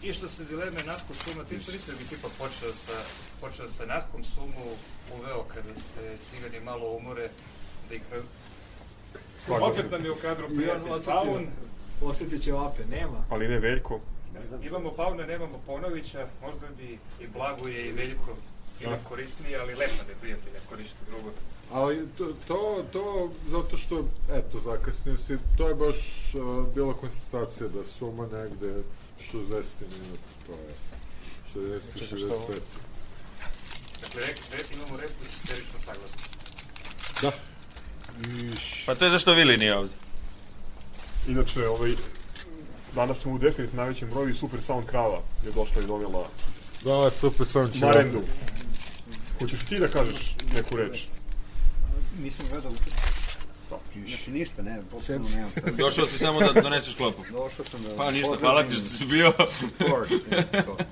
I što se dileme Natko Suma tiče, mislim da bi tipa počeo sa, počeo sa Natkom Sumu uveo kada se cigani malo umore da ih Opet nam je u kadru prijatelj. Paun. Osjetit će vape, nema. Ali ne Veljko. Imamo Pauna, nemamo Ponovića, možda bi i Blagoje i Veljko ili korisniji, ali lepa ne prijatelja, ako ništa drugo. Ali to, to, to, zato što, eto, zakasnio si, to je baš uh, bila konstatacija da suma negde 60 minuta, to je 60 Čekaj, šta 65. ovo? Dakle, rek, rek, imamo repliku isterično saglasnost. Da. Pa to je zašto Vili nije ovde. Inače, ovaj, danas smo u definitivno najvećem broju i Super Sound Krava je došla i donijela Da, super sam će. marendu. Hoćeš ti da kažeš neku reč? Nisam gledao. Znači ništa, ne, potpuno nemam. Došao si samo da doneseš klopu. Došao sam da... Pa ništa, hvala ti što si bio.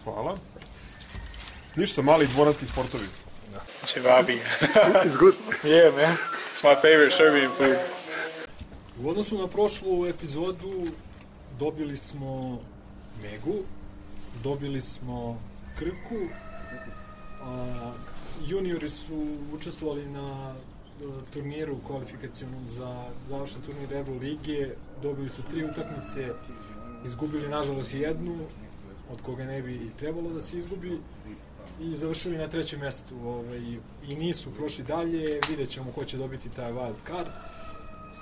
Hvala. Ništa, mali dvoranski sportovi. Cevapi. It's good. yeah, man. It's my favorite Serbian food. U odnosu na prošlu epizodu dobili smo Megu, dobili smo Krku, a, juniori su učestvovali na e, turniru kvalifikacijonom za završen turnir Evo Lige, dobili su tri utakmice, izgubili nažalost jednu, od koga ne bi trebalo da se izgubi, i završili na trećem mestu ovaj, i nisu prošli dalje, vidjet ćemo ko će dobiti taj wild card.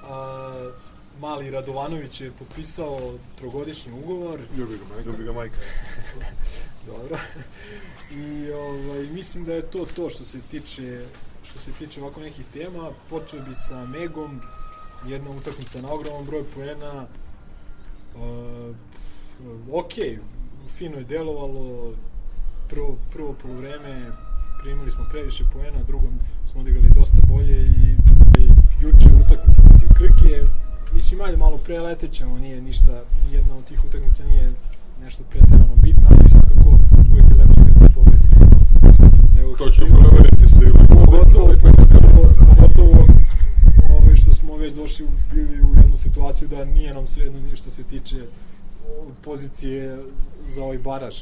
A, Mali Radovanović je potpisao trogodišnji ugovor, Ljubi ga majka. Ljubi ga majka. dobro. I ovaj, mislim da je to to što se tiče što se tiče ovako nekih tema. Počeo bi sa Megom, jedna utakmica na ogroman broj poena. Uh, ok, fino je delovalo, prvo, prvo polovreme primili smo previše poena, drugom smo odigrali dosta bolje i, i juče utakmica protiv Krke, mislim ajde malo preletećemo, nije ništa, jedna od tih utakmica nije nešto preterano bitno, ali svakako uvijek je lepše kad se pobedi nego, To se ću proveriti sa ili Pogotovo, pogotovo, ovaj, što smo već došli u- bili u jednu situaciju da nije nam svejedno ni što se tiče pozicije za ovaj baraž.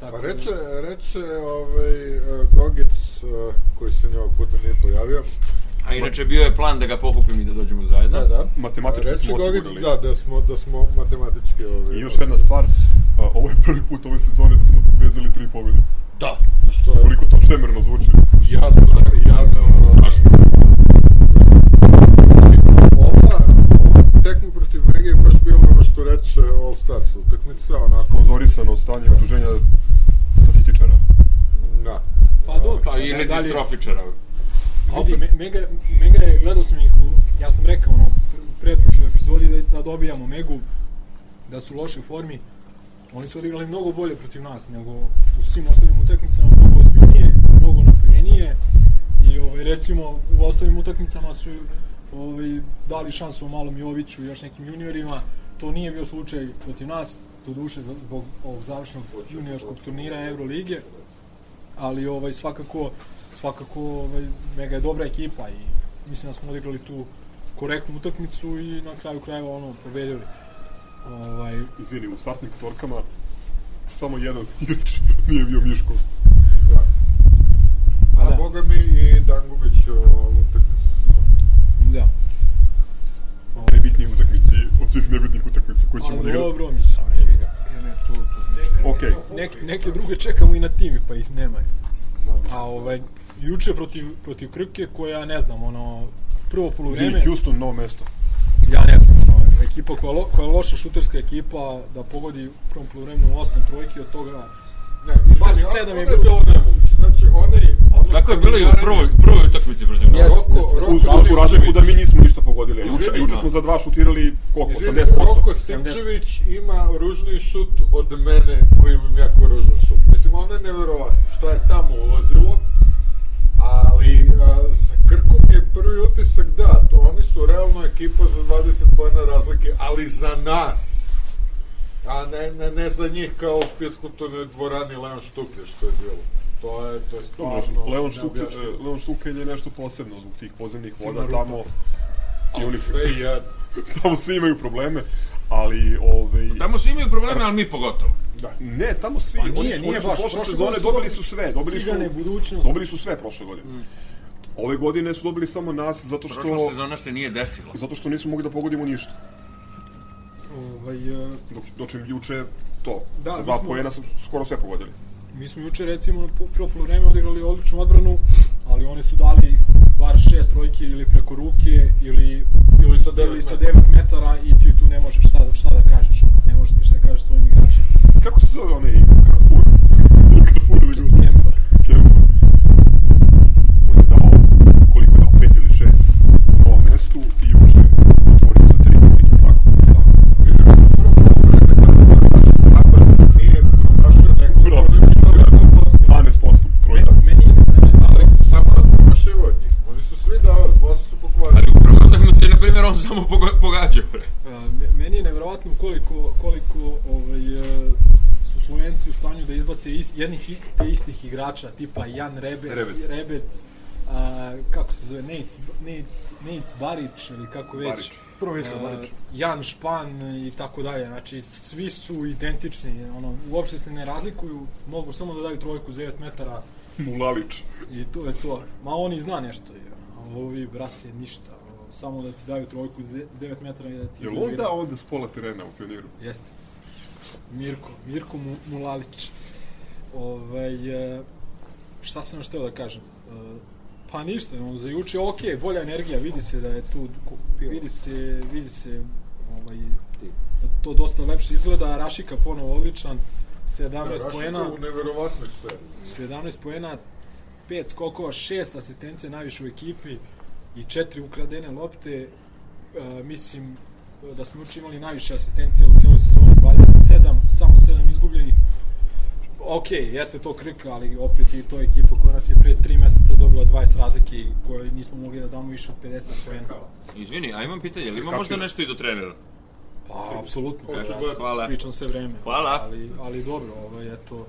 Tako Pa da- reče, reče ovaj, uh, Gogec, uh, koji se ovog puta nije pojavio. A inače bio je plan da ga pokupim i da dođemo zajedno. Da, da. Matematički smo osigurali. Da, da smo, da smo matematički... Ove, I još jedna stvar, a, ovo je prvi put ove sezone da smo vezali tri pobjede. Da. Što je... Koliko to čemerno zvuči. Jasno, jadno. Strašno. Ova, tekmu protiv Mega je baš bilo ono što reče All Stars, utakmica onako... Konzorisano stanje udruženja statističara. Da. Pa dobro, pa, i redistrofičara. Da li... Vidi, me, Mega, Mega je, gledao sam ih, u, ja sam rekao ono, u pretprošloj epizodi da, da dobijamo Megu, da su u lošoj formi. Oni su odigrali mnogo bolje protiv nas nego u svim ostalim utakmicama, mnogo ozbiljnije, mnogo napoljenije. I ovaj, recimo u ostalim utakmicama su ovaj, dali šansu malom Joviću i još nekim juniorima. To nije bio slučaj protiv nas, do duše zbog ovog završnog juniorskog turnira Eurolige ali ovaj svakako svakako ovaj mega je dobra ekipa i mislim da smo odigrali tu korektnu utakmicu i na kraju krajeva ono pobedili. Ovaj Izvini, u startnim petorkama samo jedan igrač nije bio Miško. A Da. boga mi i Dangubić o utakmici da. Najbitniji utakmici od svih nebitnih utakmica koje ćemo odigrati. dobro, mislim. Ne, tu, tu. Okej. Neke, neke druge čekamo i na timi, pa ih nema. A ovaj, juče protiv, protiv Krke, koja, ne znam, ono, prvo Izvini, poluvreme, Houston, novo mesto. ja ne znam, ono, ekipa koja, lo, koja je loša šuterska ekipa, da pogodi u prvom poluvremenu 8 trojki, od toga Ne, Bar izvini, sedam je ono bilo. bilo nemoguće. Znači, onaj... ono Tako je bilo i u prvoj, prvoj utakmici protiv jeste. Roko Uz, uz razliku da mi nismo ništa pogodili. Juče, juče da. smo za dva šutirali koliko? Izvini, 80%. Roko Stimčević ima ružniji šut od mene koji imam jako ružan šut. Mislim, ono je neverovatno šta je tamo ulazilo, ali a, za Krku mi je prvi utisak da, to oni su realno ekipa za 20 pojena razlike, ali za nas. A ne, ne, ne za njih kao u fiskulturnoj dvorani Leon Štuke što je bilo. To je, to je stvarno Leon neobjašnjivo. Leon Štukelj je nešto posebno zbog tih podzemnih voda tamo. I oni, tamo svi imaju probleme, ali ovaj Tamo svi imaju probleme, ali mi pogotovo. da, ne, tamo svi, Pa oni nije, su, nije oni su baš. prošle Prošle sezone godine su dobili su sve, dobili su budućnost. dobili su sve prošle godine. Ove godine su dobili samo nas zato što Prošla sezona se nije desila. zato što nismo mogli da pogodimo ništa. ovaj, eh, Dok dok im juče to, Da, dva smo- poena su skoro sve pogodili. Mi smo juče recimo po prvo poluvreme odigrali odličnu odbranu, ali oni su dali bar šest trojki ili preko ruke ili Ili sa devet ili sa metara. 9 metara i ti tu ne možeš šta, da- šta da kažeš, ne možeš ništa da kažeš svojim igračima. Kako se zove onaj Carrefour? Carrefour ili ljudi? Kemper. Kemper. On je dao, koliko je dao, pet ili šest u novom mestu i juče otvorio sa tri, koliko tako. Napad nije promašio nekog Bravo. toliko 12% trojka. Meni, eh, ali samo da promašivo od njih. Oni su svi davali, posle su pokvarili. Ali u prvoj utakmici, na primjer, on samo pogađao. bre. Meni je nevjerovatno koliko, koliko ovaj, e, su Slovenci u stanju da izbace is, jednih te istih igrača, tipa Jan Rebe, Rebec. Rebec a, kako se zove, Nejc, Nejc, Nejc Barić ili kako već. Barić. A, Barić. Jan Špan i tako dalje. Znači, svi su identični, ono, uopšte se ne razlikuju, mogu samo da daju trojku za 9 metara Mulalić. i to je to. Ma on i zna nešto, je. a ovi, brate, ništa. Samo da ti daju trojku za 9 metara i da ti Jel iznerviraju. onda onda s pola terena u pioniru? Jeste. Mirko, Mirko Mu, Mulalić. Ovaj, e, šta sam još htio da kažem? E, pa ništa, ono, za juče ok, bolja energija, vidi se da je tu, vidi se, vidi se ovaj, da to dosta lepše izgleda, Rašika ponovo odličan, 17 Da, poena, Rašika u neverovatnoj seriji. 17 poena, 5 skokova, 6 asistencije najviše u ekipi i 4 ukradene lopte. E, mislim da smo juče imali najviše asistencije u cijeloj sezoni, 27, samo 7 izgubljenih. Ok, jeste to krka, ali opet i to je ekipa koja nas je pre 3 meseca dobila 20 razlike i kojoj nismo mogli da damo više od 50 poena. Izvini, a imam pitanje, ili ima možda nešto i do trenera? Pa, apsolutno. Očigledno. Hvala. Pričam sve vreme. Hvala. Ali, ali dobro, ovaj, eto,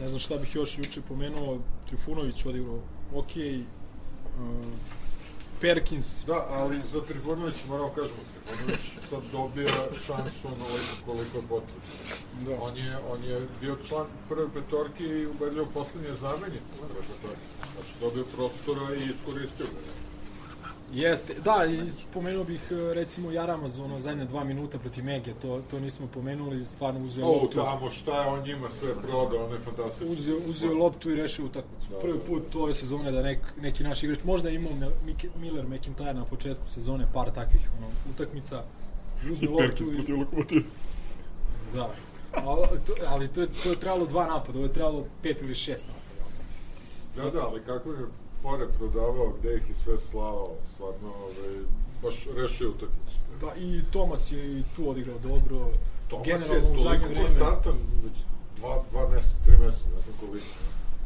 ne znam šta bih još juče pomenuo, Trifunović odigrao ok, uh, Perkins, Da, ali za Trifunović moramo kažemo, Trifunović sad dobija šansu onoliko koliko je potrebno. da. On je, on je bio član prve petorke i ubedljivo poslednje zamenje prve petorke. Znači dobio prostora i iskoristio ga. Jeste, da, i spomenuo bih e, recimo Jaramaz, ono zadnje dva minuta protiv Mege, to, to nismo pomenuli, stvarno uzeo O, loptu, tamo šta je on njima sve prodao, on je fantastično. uzeo, uzeo loptu i rešio utakmicu. Prvi put ove sezone da nek, neki naš igrač, možda je imao Miller McIntyre na početku sezone par takvih ono, utakmica, I uzme loptu Perkins i protiv lokomotiva. Da. Ali to, ali to, je, to je trebalo dva napada, ovo je trebalo pet ili šest napada. Da, da, ali kako je fore prodavao, gde ih je sve slavao, stvarno, ovaj, baš rešio utakmicu. Da, i Tomas je i tu odigrao dobro. Tomas je Generalno u zadnje toliko vreme. konstantan, već dva, dva meseca, tri meseca, ne znam koliko.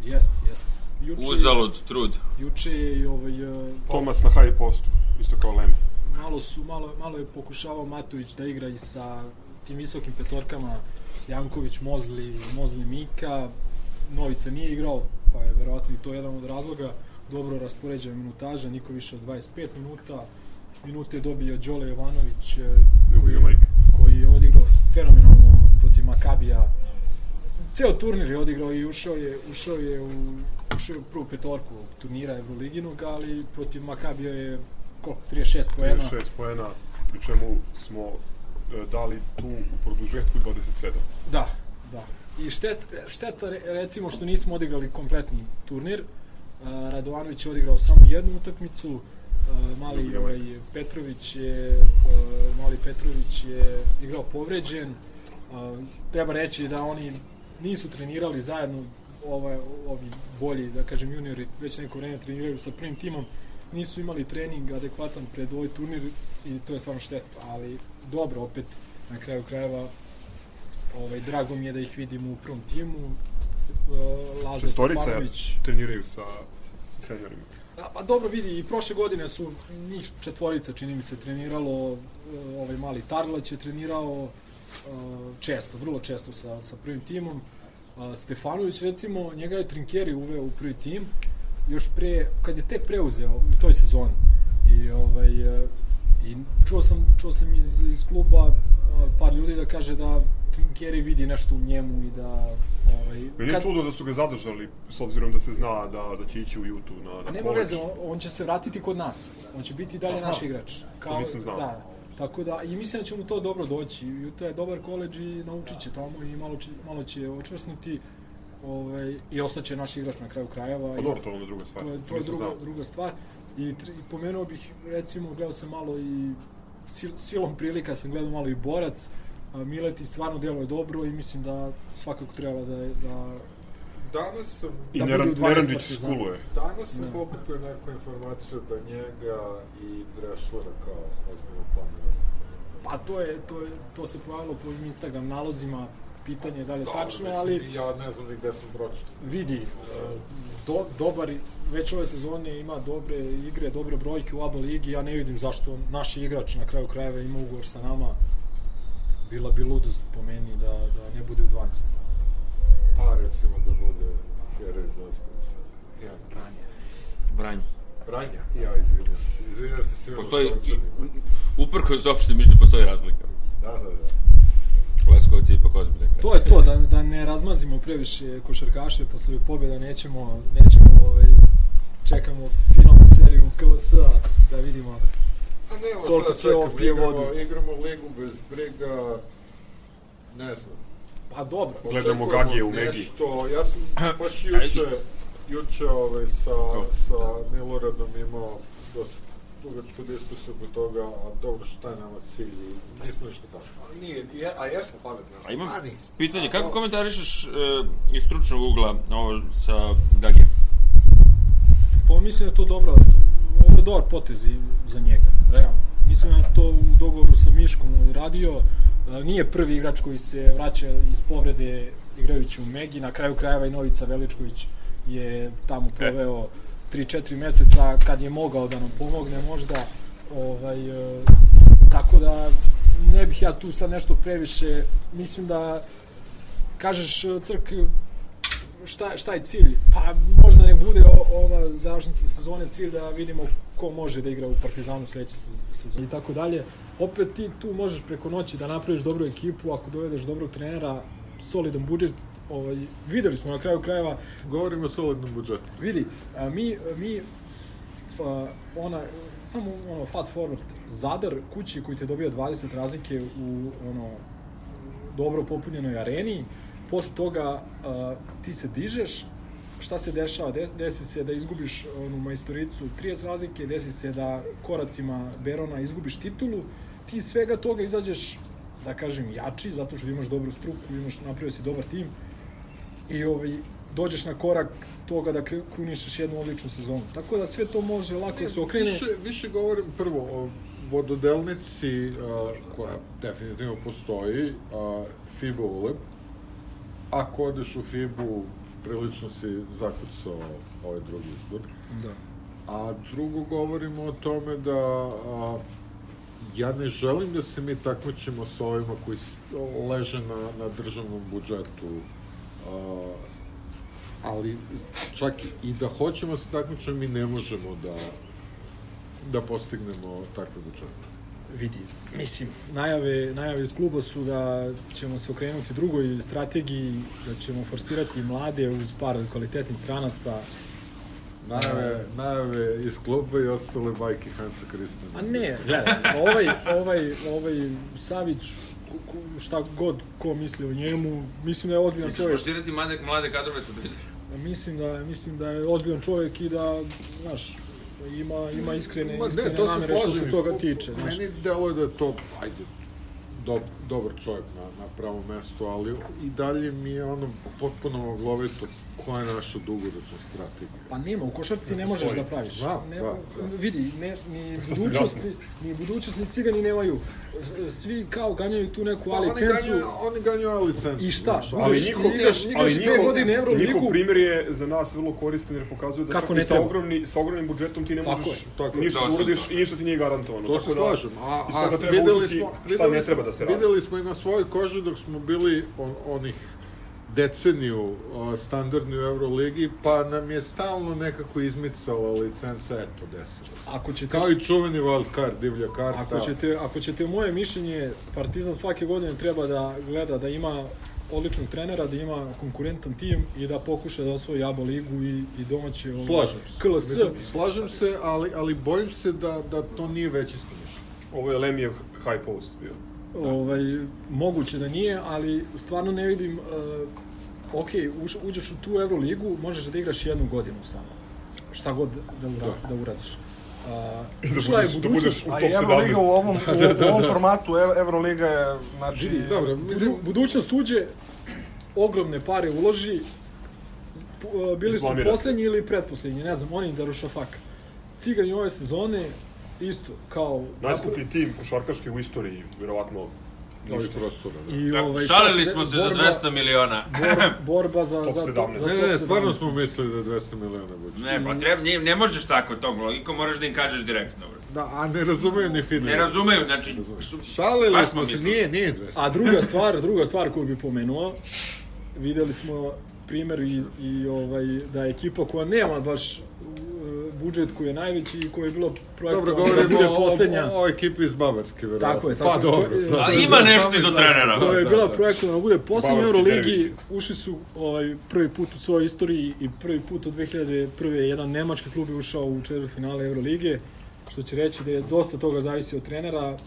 Jeste, jeste. Juče, Uzalud trud. Juče je i ovaj, e, Tomas na high postu, isto kao Lem. malo su malo malo je pokušavao Matović da igra i sa tim visokim petorkama Janković, Mozli, Mozli Mika. Novica nije igrao, pa je verovatno i to jedan od razloga. Dobro raspoređena minutaža, niko više od 25 minuta. Minute je dobio Đole Jovanović, e, koji, majke. koji je odigrao fenomenalno protiv Makabija. Ceo turnir je odigrao i ušao je, ušao je u, ušao je u prvu petorku turnira Evroliginog, ali protiv Makabija je koliko, 36 poena. 36 poena, pri čemu smo e, dali tu u produžetku 27. Da, da. I štet, šteta re- recimo što nismo odigrali kompletni turnir. Radovanović je odigrao samo jednu utakmicu. Mali Ubio ovaj, Petrović je mali Petrović je igrao povređen. Treba reći da oni nisu trenirali zajedno ovaj, ovi bolji, da kažem juniori, već neko vreme treniraju sa prvim timom, nisu imali trening adekvatan pred ovaj turnir i to je stvarno šteta, ali dobro, opet na kraju krajeva ovaj, drago mi je da ih vidim u prvom timu. Laza Stefanović. treniraju sa seniorima. A, pa dobro vidi, i prošle godine su njih četvorica, čini mi se, treniralo, uh, ovaj mali Tarlać je trenirao uh, često, vrlo često sa, sa prvim timom. Uh, Stefanović, recimo, njega je Trinkeri uveo u prvi tim, još pre, kad je tek preuzeo u toj sezoni. I, ovaj, i čuo sam, čuo sam iz, iz kluba par ljudi da kaže da Trinkeri vidi nešto u njemu i da ovaj, Meni je čudo da su ga zadržali, s obzirom da se zna da, da će ići u YouTube na, A na nema college. veze, on, on će se vratiti kod nas. On će biti dalje Aha, naš igrač. to nisam znao. Da, tako da, i mislim da će mu to dobro doći. Utah je dobar koleđ i naučit će tamo i malo će, malo će očvrsnuti ovaj, i ostaće naš igrač na kraju krajeva. Pa dobro, to je druga stvar. To je, to je druga, druga stvar. I, I pomenuo bih, recimo, gledao sam malo i sil, silom prilika sam gledao malo i borac. A, Mileti stvarno djeluje dobro i mislim da svakako treba da, da Danas sam, I da Neran, bude u 12 Nerandić skuluje. danas sam Da. pokupio neku informaciju da njega i Dreslera kao ozbiljno planiraju. Pa to je, to je, to se pojavilo po ovim Instagram nalozima, pitanje je da li je Dobro, tačno, ali Ja ne znam ni gde sam pročitao. vidi, e, do, dobar, već ove sezone ima dobre igre, dobre brojke u ABA ligi, ja ne vidim zašto naš igrač na kraju krajeva ima ugovor sa nama, bila bi ludost po meni da, da ne bude u 12. A recimo da bude Jerez Laskovica. Ja, Branje. Branje. Branja, ja izvinjam se. Izvinjam se svima Postoji, Špančanima. uprkos opšte mišlju, postoji razlika. Da, da, da. Leskovac je ipak ozbiljan. kraj. To je to, da, da ne razmazimo previše košarkaše posle ovih pobjeda, nećemo, nećemo ovaj, čekamo finalnu seriju KLS-a da vidimo A nema Koliko šta sve ovo pije igramo, vodu. igramo ligu bez briga, ne znam. Pa dobro. Gledamo Gagije u Megi. Nešto, ja sam baš juče, juče ovaj, sa, sa Miloradom imao dosta dugačku diskusiju oko toga, a dobro šta je nama cilj, i nismo ništa tako. Ali nije, je, a jesmo pametni. A imam A nismo. pitanje, kako komentarišeš e, iz stručnog ugla ovo sa Gagijem? Pa mislim da je to dobro, ovo je dobar potez i za njega, realno. Mislim da je to u dogovoru sa Miškom radio, E, nije prvi igrač koji se vraća iz povrede igrajući u Megi, na kraju krajeva i Novica Veličković je tamo proveo 3-4 meseca kad je mogao da nam pomogne možda, ovaj, e, tako da ne bih ja tu sad nešto previše, mislim da kažeš e, Crk šta, šta je cilj? Pa možda ne bude ova završnica sezone cilj da vidimo ko može da igra u Partizanu sledeće se- sezone i tako dalje. Opet ti tu možeš preko noći da napraviš dobru ekipu, ako dovedeš dobrog trenera, solidan budžet, ovaj, videli smo na kraju krajeva, Govorimo o solidnom budžetu. vidi, a, mi, mi a, ona, samo ono, fast forward, Zadar, kući koji te dobija 20 razlike u ono, dobro popunjenoj areni, posle toga a, ti se dižeš, šta se dešava? De- Desi se da izgubiš onu majstoricu 30 razlike, desi se da koracima Berona izgubiš titulu, ti svega toga izađeš, da kažem, jači, zato što imaš dobru struku, imaš, napravio si dobar tim, i ovaj, dođeš na korak toga da krunišeš jednu odličnu sezonu. Tako da sve to može lako da se okrene. Više, više govorim prvo o vododelnici a, koja definitivno postoji, a, FIBA ULEB. Ako odeš u FIBU, prilično si zakucao ovaj drugi izbor. Da. A drugo govorimo o tome da a, ja ne želim da se mi takmičimo sa ovima koji leže na, na državnom budžetu. Ali čak i da hoćemo da se takmičimo, mi ne možemo da da postignemo takve budžete. vidi, mislim, najave, najave iz kluba su da ćemo se okrenuti drugoj strategiji, da ćemo forsirati mlade uz par kvalitetnih stranaca. Najave, najave iz kluba i ostale bajke Hansa Kristana. A ne, gledaj, ovaj, ovaj, ovaj Savić, šta god ko misli o njemu, mislim da je ozbiljan čovjek. forsirati mlade, mlade kadrove sa Twitter. Mislim da, mislim da je ozbiljan čovjek i da, znaš, ima, ima iskrene, Ma ne, iskrene to se namere što se toga tiče. Znaš. Meni deluje da je to, ajde, dob, dobar čovjek na, na pravom mestu, ali i dalje mi je ono potpuno oglovito koja je naša dugoročna strategija. Pa nema, u košarci ne možeš da praviš. Da, ne, da, da. Vidi, ne, ni budućnost, ni, ni budućnost, ni cigani nemaju. Svi kao ganjaju tu neku Pa A oni licencu. ganjaju, oni ganjaju A licencu. I šta? znaš, Ali njihov, igraš- ali njihov, godine Euroligu. njihov primjer je za nas vrlo koristan jer pokazuje da Kako čak ne i sa, ogromni, sa ogromnim budžetom ti ne Tako možeš tako ništa da uradiš to. i ništa ti nije garantovano. To Tako se da, slažem. A, a videli smo, šta videli, ne smo, treba da se radi. Videli smo i na svojoj koži dok smo bili on, onih deceniju a, standardni u Euroligi, pa nam je stalno nekako izmicala licenca, eto, desilo se. Ako ćete, Kao i čuveni wild card, divlja karta. ako ćete, ako ćete moje mišljenje, Partizan svake godine treba da gleda da ima odličnog trenera, da ima konkurentan tim i da pokuša da osvoji ABA ligu i, i domaće ovaj, Slažem se. KLS. Mislim, slažem se, ali, ali bojim se da, da to nije većinsko mišljenje. Ovo je Lemijev high post bio. Ovaj, moguće da nije, ali stvarno ne vidim, uh, ok, uš, uđeš u tu Euroligu, možeš da igraš jednu godinu samo. Šta god da, ura, da. uradiš. Uh, Da ušla je budeš, da budućnost, budeš u top i Euroliga 17. u ovom, u, u ovom formatu, Euroliga je, znači... vidi, dobro, mislim- budu, budućnost uđe, ogromne pare uloži, uh, bili su poslednji ili pretposlednji, ne znam, oni Darušafaka. Cigani ove sezone, isto, kao... Najskuplji tim košarkaški u istoriji, verovatno Ovih prostora. Da. I, ovaj, Šalili smo se borba- za 200 miliona. bor, borba za, Top za, to, 17. za Ne, ne, stvarno 17. smo mislili da je 200 miliona bude. Ne, pa treba, ne, ne možeš tako tom logikom, moraš da im kažeš direktno. Da, a ne razumeju ni fino. Ne razumeju, znači... Šalili Baš smo se, mislili. nije, nije 200. A druga stvar, druga stvar koju bih pomenuo, videli smo primer i, i ovaj, da je ekipa koja nema baš uh, budžet koji je najveći i koja je bilo Dobro, projektovana da govorimo bude o, poslednja. o, o ekipi iz Bavarske, verovatno. Tako je, tako Pa je. dobro. Sad- A ima nešto i do Samo trenera. izlazi- koja je da, bila da, da. projektovana da bude poslednja Euroligi, ušli su ovaj, prvi put u svojoj istoriji i prvi put od 2001. jedan nemački klub je ušao u četvrtfinale Eurolige, što će reći da je dosta toga zavisi od trenera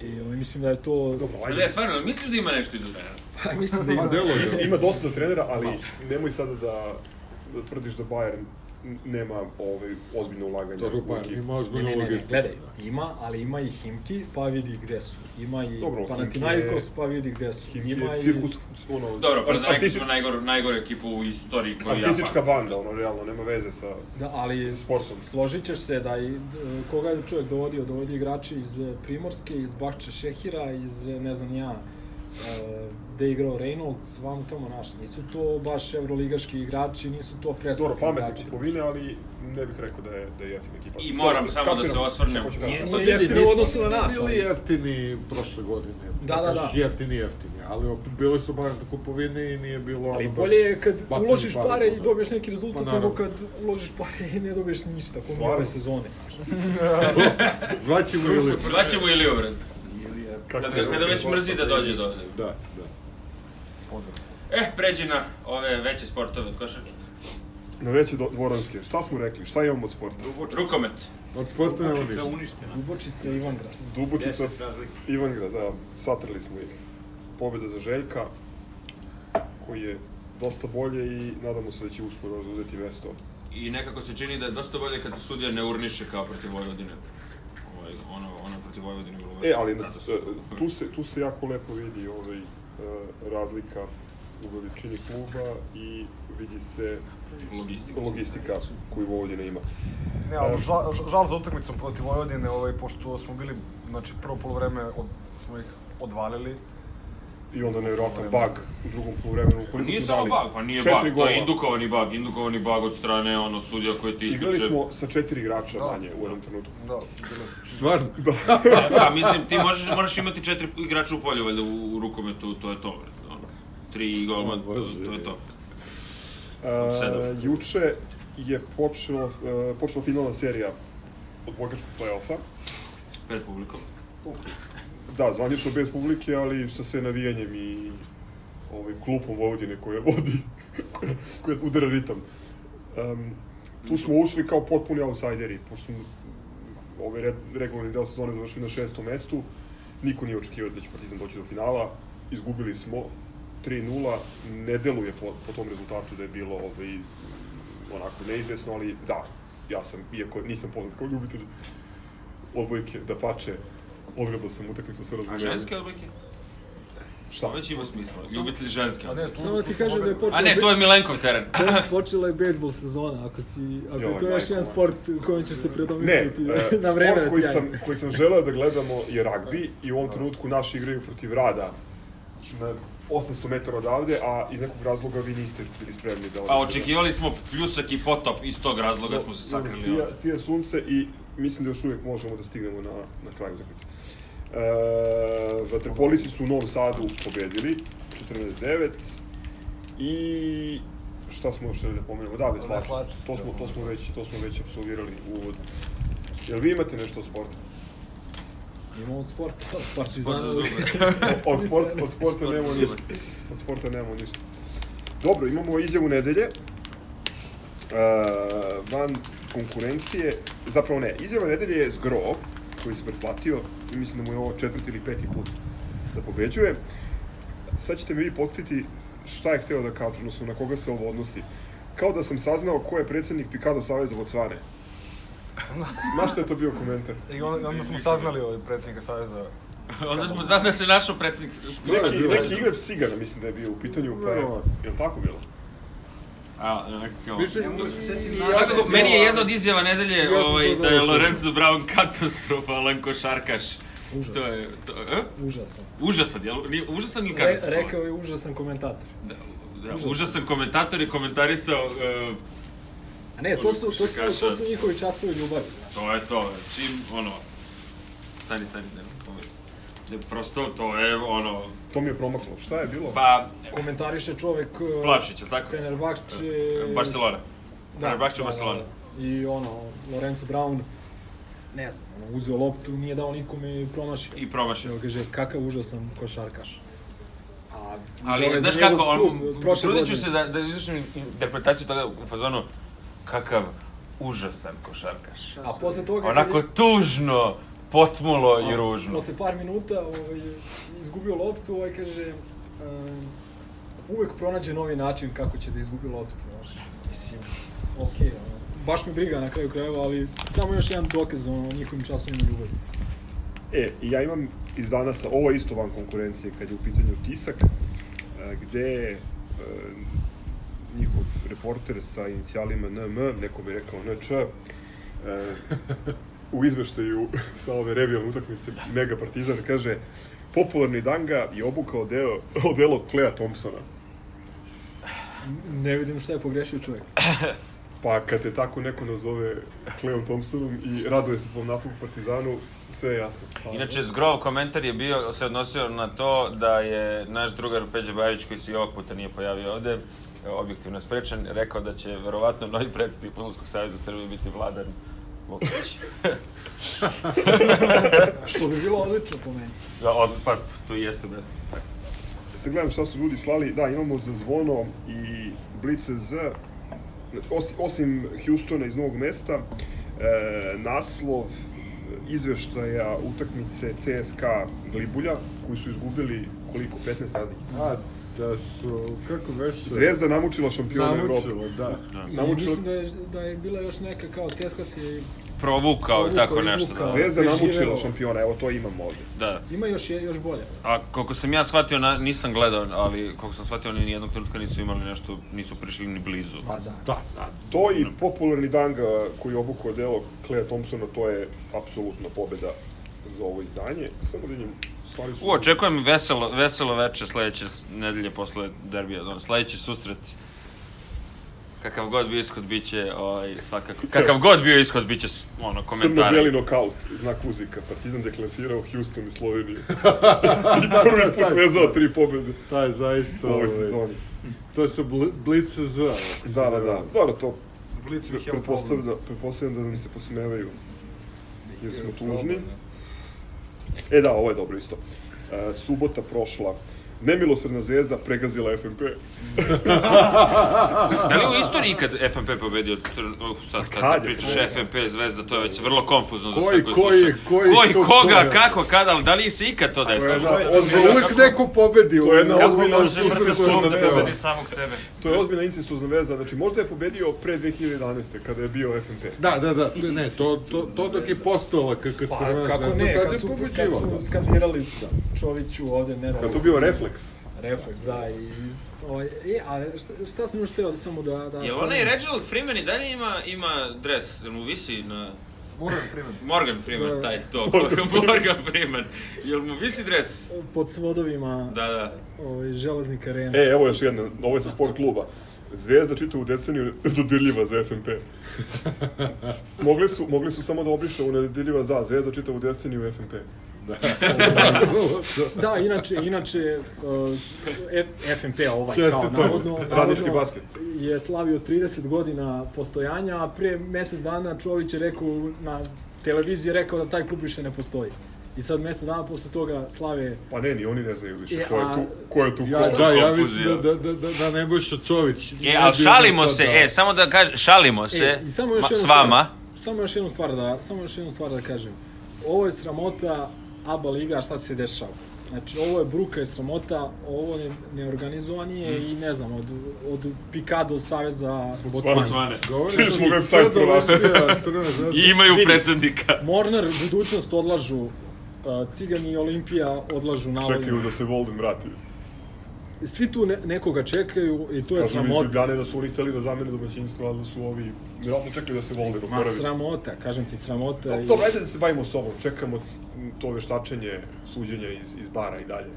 i ovaj, mislim da je to... Dobro, ajde. ne, stvarno, misliš da ima nešto i do trenera? Pa, mislim da Pa ima. delo je. Ima dosta do trenera, ali nemoj sada da, da tvrdiš da Bayern nema ovaj, ozbiljno ulaganje Dobro, pa ima Ne, ozbiljno ne, ne, ne, logistiku. gledaj, ima, ali ima i Himki, pa vidi gde su. Ima i Dobro, Panathinaikos, je- pa vidi gde su. Himki Ima je i... cirkus, ono, Dobro, pa da artisti- smo najgor, najgoru ekipu u istoriji koju ja artistička banda, ono, realno, nema veze sa... Da, ali Sportom. složit ćeš se da i, d- koga je čovjek dovodio, dovodio igrači iz Primorske, iz Bakče Šehira, iz ne znam ja, gde je igrao Reynolds, vam tamo naš. Nisu to baš evroligaški igrači, nisu to Dobro, preskupi pametne igrači. kupovine, ali ne bih rekao da je, da je jeftina ekipa. I moram Dobro, samo da se osvrnem. da Nije- nije Pa vidi, jeftino u odnosu na nas, bili jeftini prošle godine. Da, da, da. kažeš Jeftini, jeftini, ali opet bili su bar kupovine i nije bilo... Ali bolje je kad uložiš pare i dobiješ neki rezultat, Pa, nego kad uložiš pare i ne dobiješ ništa, ove sezone. Zvaćemo ili... Zvaćemo Iliju, vred. Kako Kada, je- kada već mrzi da dođe do ovde. Da, da. Eh, pređi na ove veće sportove od košarke. Na veće do- dvoranske, šta smo rekli, šta imamo od sporta? Rukomet. Od sporta nema ništa. uništena. Dubočica i Ivangrad. Dubočica, razlike. Ivangrad, da, satrali smo ih. Pobjeda za Željka, koji je dosta bolje i nadamo se da će uskoro zauzeti mesto. I nekako se čini da je dosta bolje kad sudija ne urniše kao protiv Vojvodine. Ovaj, ono, ono protiv Vojvodine je bilo E, ali na, zato su- e, tu, se, tu se jako lepo vidi ovaj, e, razlika u veličini kluba i vidi se Logistika. logistika koju Vojvodina ima. Ne, ali žal, žal za utakmicom protiv Vojvodine, ovaj, pošto smo bili, znači, prvo polovreme od, smo ih odvalili. I onda nevjerojatan bug u drugom poluvremenu. Koliko Nije samo bug, pa nije bug, to gola. je indukovani bug, indukovani bug od strane ono sudija koji ti Igrali ističe. smo sa četiri igrača Da. manje u jednom trenutku. Da, bilo je. Stvarno? Da, mislim, ti možeš, moraš imati četiri igrača u polju, valjda u, u rukometu, to je to. Ono, tri golman, O, to, to je to. Uh, juče je počelo, uh, počela finalna serija odbojkačkog play-offa. Pred publikom. Da, zvanično bez publike, ali sa sve navijanjem i ovaj, klupom Vojvodine koja vodi, koja, koja udara ritam. Um, tu smo ušli kao potpuni outsideri, pošto smo ovaj red, regularni deo sezone završili na šestom mestu. Niko nije očekivao da će Partizan doći do finala. Izgubili smo 3-0. Ne deluje po, po tom rezultatu da je bilo ovaj, onako neizvesno, ali da, ja sam, iako nisam poznat kao ljubitelj odbojke, da pače, odgledao sam utakmicu sa A razumijevanjem. ženske odbojke? Šta? Već ima smisla. Ljubitelji ženske A ne, tu, Samo ti kažem da je počeo... A ne, to je Milenkov teren. Po- Počela je bejsbol sezona, ako si, ako Joj, je to još majko jedan sport u kojem ćeš se Ne, predomisliti e, na vreme sport da koji sam, koji sam želeo da gledamo je ragbi i u ovom trenutku naši igraju protiv rada na 800 metara odavde, a iz nekog razloga vi niste bili spremni da odete. A očekivali smo pljusak i potop, iz tog razloga smo se sakrili Sija, sija sunce i mislim da još uvijek možemo da stignemo na, na kraju utakmice. E, vaterpolici su u Novom Sadu pobedili, 14-9 i šta smo još da pomenemo? Da. Veslači, To smo, da. to smo već, to smo već apsolvirali u uvodu. Jel vi imate nešto od sporta? Imamo od sporta, od Partizana. Sport za O- Od, sport, od sporta Sport nemamo ništa. Od sporta nemamo ništa. Dobro, imamo izjavu nedelje. Uh, van konkurencije, zapravo ne, izjava nedelje je Zgro, koji se pretplatio i mislim da mu je ovo četvrti ili peti put da pobeđuje. Sad ćete mi vi potkriti šta je hteo da kaže, odnosno na koga se ovo odnosi. Kao da sam saznao ko je predsednik Pikado Saveza Vocvane. Znaš šta je to bio komentar? I onda, onda smo saznali ovaj predsjednika Saveza. Onda smo, da da se našao predsjednik Neki, neki igrač Cigana mislim da je bio u pitanju, pa je, je li tako bilo? A, nekako... Mislim, Ne mogu se setim i na- ja meni je to- jedna od izjava nedelje Ja to ovaj, da je. Lorenzo Brown katastrofalan košarkaš. Užasan. To je, to, e? Užasan. Užasan, jel? Nije, užasan ili Re, katastrofalan? rekao je užasan komentator. Da, da, Užasan. užasan komentator je komentarisao, uh, A ne, to su, to su, Košarkaša. to su njihovi časovi ljubavi. znaš. to je to, čim, ono, stani, stani, ne, ne, ne, prosto to je, ono, To mi je promaklo. Šta je bilo? pa, Komentariše čovek... uh, Plavšić, jel tako? Fenerbahče... Barcelona. Fenerbahče, Barcelona. I ono, Lorenzo Brown, ne znam, ono, uzeo loptu, nije dao nikome i promašio. I promašio. Evo kaže, kakav užasan košarkaš. A, Ali, znaš kako, on, trudit ću se da, da izvršim interpretaciju toga u fazonu, kakav užasan košarkaš. A posle toga... Onako je- tužno, potmulo a, i ružno. Posle par minuta ovaj, izgubio loptu, ovaj kaže, um, uvek pronađe novi način kako će da izgubi loptu, znaš. Mislim, okej, ono, baš me briga na kraju krajeva, ali samo još jedan dokaz o njihovim časovima ljubavi. E, ja imam iz danasa, ovo je isto van konkurencije kad je u pitanju tisak, e, gde e, njihov reporter sa inicijalima NM, neko bi rekao NČ, e, u izveštaju sa ove revijalne utakmice Mega Partizan kaže popularni Danga je obukao deo, odelo Clea Thompsona. Ne vidim šta je pogrešio čovjek. Pa kad te tako neko nazove Cleom Thompsonom i raduje se svom naslovu Partizanu, sve je jasno. Inače, zgrov komentar je bio, se odnosio na to da je naš drugar Peđa Bajić, koji se i ovog puta nije pojavio ovde, objektivno sprečan, rekao da će verovatno novi predsednik Futbolskog savjeza Srbije biti Vladan Vuković. Što bi bilo odlično po meni. da, od, pa, tu i jeste mesto. Sad gledam šta su ljudi slali, da, imamo za zvono i Blice Z, osim, osim Houstona iz Novog mesta, e, naslov izveštaja utakmice CSKA Glibulja, koji su izgubili koliko, 15 razlike. A, da su, kako beše? Zvezda namučila šampiona Evrope. Namučila, da. I Namučila- mislim da je, da je bila još neka kao CSKA se Provukao i tako nešto. izvukao. Da. Zvezda namučila šampiona, evo to imam ovde. da. ima još je još bolje. A koliko sam ja shvatio, na, nisam gledao, ali koliko sam shvatio, oni nijednog trenutka nisu imali nešto, nisu prišli ni blizu. Pa da. Da, da. To i popularni danga koji obukao delo Clea Thompsona, to je apsolutno pobeda za ovo izdanje. Samo da njim stvari su... U, očekujem veselo, veselo veče sledeće nedelje posle derbija, ono, sledeći susret. Kakav god bio ishod, bit će, ovaj, svakako, kakav god bio ishod, bit će, s- ono, komentari. Crno-beli nokaut, znak uzika. Partizan deklasirao Houston i Sloveniju. I prvi put taj- vezao tri pobede Taj zaista, u ovoj ovaj, sezoni. to je sa Bl- Blitz se Da, ne da, da. varam. Dobro, to Blic ih je pretpostavljam da, pretpostavljam da nam se posmevaju. Jer smo tužni. E da, ovo je dobro isto. E, subota prošla. Nemilosrdna zvezda pregazila FNP. Da li je u istoriji ikad FNP pobedio, uh, sad kad, kad je pričaš pobedio? FNP zvezda, to je već vrlo konfuzno za Koji- sve koji koji- slušaju. koji koji to koga, pogled? kako, kada, ali da li se ikad to To je desilo? Pa ozbiljna, uvek neko pobedi. To je jedna ozbiljna incestuozna u- veza. to je ozbiljna incestuozna veza. Znači, možda je pobedio pre 2011. kada je bio FNP. Da, da, da, ne, to, to, to dok je postojala kad, kad Pa Crvena kako zvezda, ne, tad kad je su, kad pobeđivao. su skandirali Čoviću ovde, ne Kad to bio refleks. Refleks, da, i... Ovaj, e, a šta, šta sam još teo da samo da... da Jel onaj Reginald Freeman i dalje ima, ima dres, jel mu visi na... Moram primjer. Morgan Freeman, Da. taj to, Morgan Freeman. Jel mu visi dres? Pod svodovima Da, da. ovaj, železnik arena. E, evo još jedna, ovo je sa sport kluba. Zvezda čitavu deceniju dodirljiva za FNP. mogli, su, mogli su samo da obriše u nedodirljiva za Zvezda čitavu deceniju FNP. Da, inače, inače uh, F- FNP ovaj kao Čestitamo. navodno, Radnički navodno basket. je slavio 30 godina postojanja, a pre mesec dana Čović je rekao na televiziji rekao da taj klub više ne postoji. I sad mesec dana posle toga slave Pa ne, ni oni ne znaju više E, ko je tu, ko je tu Ja, ko. da, ja mislim da, da, da, da Nebojša Čović... E, ali šalimo se, sad e, samo da kažem, šalimo se E, i samo još ma- s vama. Stvar, samo još jednu stvar da, samo još jednu stvar da kažem. Ovo je sramota ABA liga šta se dešava. Znači, ovo je bruka i sramota, ovo je neorganizovanije i ne znam, od, od Pikado Saveza. Govorim Čuješ da mu website Crvena zvezda. I imaju predsednika. Mornar, budućnost odlažu, uh, Cigani i Olimpija odlažu na Čekaju da se Volden vrati. Svi tu ne, nekoga čekaju i to je Kažu sramota. Ljubljane da su oni hteli da zamene domaćinstvo, ali da su ovi... Vjerojatno čekaju da se Volden Ma oporavi. sramota, kažem ti sramota. No, i- dobro, ajde da se bavimo sobom. Čekamo to veštačenje, suđenja iz, iz bara i dalje.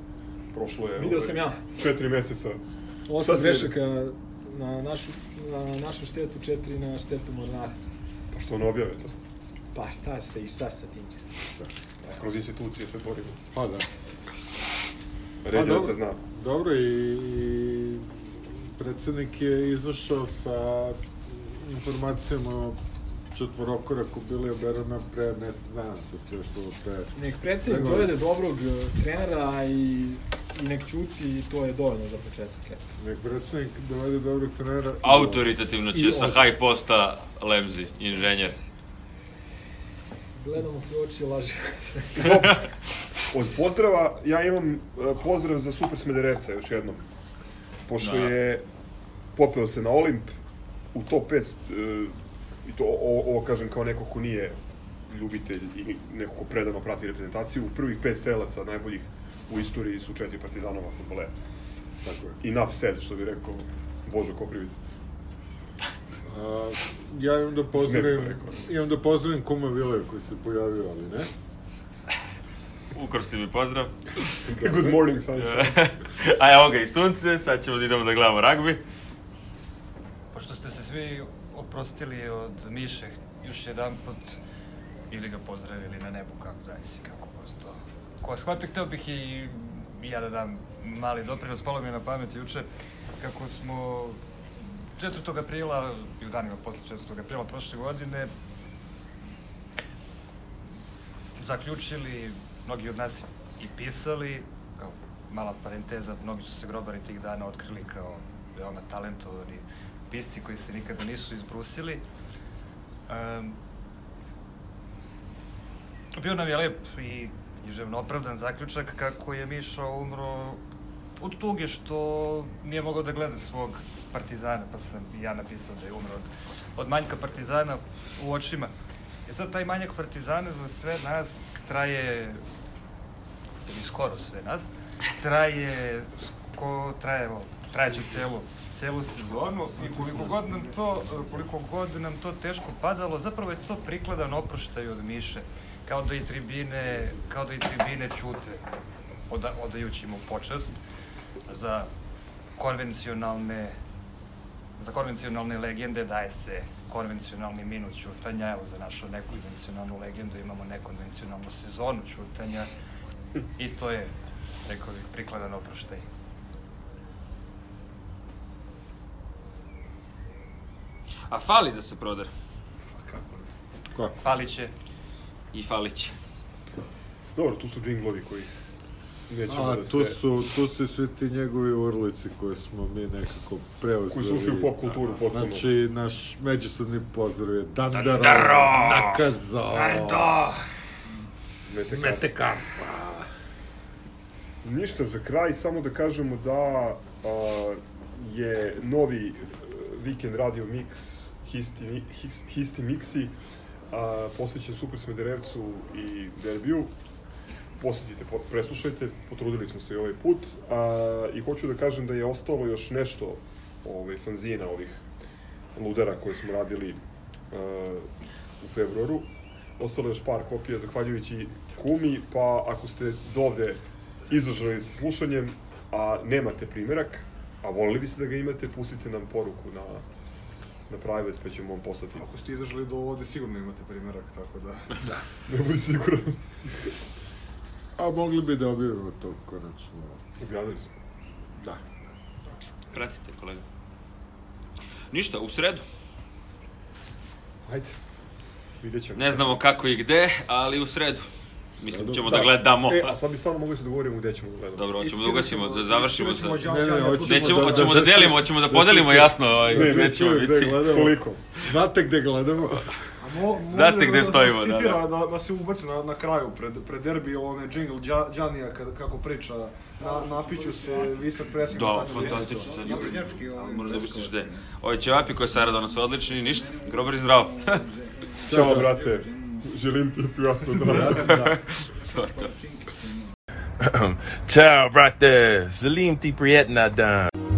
Prošlo je... Video ovaj, sam ja. Četiri meseca. Osam grešaka na našu, na našu štetu, četiri na štetu Mornara. Pa što ne objave to? Pa šta ste i šta sa tim? Kroz institucije se borimo. Pa da. Red je da se zna. Dobro, i, i predsednik je izašao sa informacijama o četvorokoraku bili oberana pre mesec dana, to se desilo pre... Nek predsednik Nego- dovede dobrog eh, trenera i, i nek ćuti i to je dovoljno za početak. Nek predsednik dovede dobrog trenera. Autoritativno će I sa od- high posta Lemzi, inženjer. Gledamo se u oči i laže. Od pozdrava, ja imam e, pozdrav za Super Smederevca još jednom. Pošto Da. je popeo se na Olimp u top 5, e, i to ovo, ovo kažem kao neko ko nije ljubitelj i neko ko predano prati reprezentaciju, u prvih pet strelaca najboljih u istoriji su četiri partizanova futbolera. Tako je. I naf sed, što bi rekao Božo Koprivica. A, ja imam da pozdravim, imam da pozdravim kuma Vile koji se pojavio, ali ne. Ukor si mi pozdrav. Good morning, sunshine. A evo ga i sunce, sad ćemo da idemo da gledamo ragbi. Pošto ste se svi oprostili od Miše, još jedan put ili ga pozdravili na nebu, kako zavisi, kako prosto. Ko shvate, hteo bih i ja da dam mali doprinos, palo mi je na pamet juče, kako smo 4. aprila, i u danima posle 4. aprila prošle godine, zaključili, mnogi od nas i pisali, kao mala parenteza, mnogi su se grobari tih dana otkrili kao veoma talentovani pisci koji se nikada nisu izbrusili. Um, bio nam je lep i književno opravdan zaključak kako je Miša umro od tuge što nije mogao da gleda svog partizana, pa sam ja napisao da je umro od, od manjka partizana u očima. E sad, taj manjak partizana za sve nas traje, ili skoro sve nas, traje, ko, traje, evo, trajeće celu, celu sezonu i koliko god nam to, koliko god nam to teško padalo, zapravo je to prikladan oproštaj od Miše, kao da i tribine, kao da i tribine ćute, oda, odajući mu počast za konvencionalne za konvencionalne legende daje se konvencionalni minut ćutanja, evo za našu nekonvencionalnu legendu imamo nekonvencionalnu sezonu ćutanja i to je, rekao bih, prikladan oproštaj. A fali da se prodere. Kako? Falit će. I falit će. Dobro, tu su džinglovi koji nećemo A, da tu se... su, tu su svi ti njegovi urlici koje smo mi nekako preuzeli. Koji su ušli u pop kulturu potpuno. Znači, naš međusobni pozdrav je Dandaro, Dandaro! Nakazo, Mete Karp. Metekarpa. Ništa, za kraj samo da kažemo da a, je novi e, Weekend Radio Mix Histi, Histi Mixi a, posvećen Super Smederevcu i derbiju. Posetite, po- preslušajte, potrudili smo se i ovaj put. A, I hoću da kažem da je ostalo još nešto ovaj, fanzina ovih ludara koje smo radili a, u februaru. Ostalo je još par kopija zahvaljujući Kumi, pa ako ste dovde izdržali sa slušanjem, a nemate primerak, a volili biste da ga imate, pustite nam poruku na, na private, pa ćemo vam poslati. Ako ste izašli do ovde, sigurno imate primjerak, tako da... da. Ne budi siguran. A mogli bi da objavimo to konačno. Objavili smo. Da. Pratite, kolega. Ništa, u sredu. Ajde. Vidjet ćemo. Ne znamo kako i gde, ali u sredu. Mislim, ćemo da, Da. gledamo. E, a sad bi stvarno mogli se dogovorimo gde ćemo da gledamo. Dobro, hoćemo da ugasimo, da završimo sa... Ne, ne, hoćemo Nećemo, da- hoćemo da- da delimo, hoćemo da podelimo da jasno, ovaj, da gde ćemo gde biti. gledamo. Koliko? Znate gde gledamo? Mo, Znate gde da- stojimo, da, da, citira, da. da, da se ubaci na, na kraju, pred, pred derbi, onaj džingl Đa- Đanija kad, kako priča, na, napiću se visok presing. Da, fantastično, sad Moram da misliš gde. Ovaj ćevapi koje Sara donosi odlični, ništa, grobar i zdravo. Ćao, brate. Želim ti prijatno zdravo. to, to. Ciao, brate. Salim ti prijetna dan.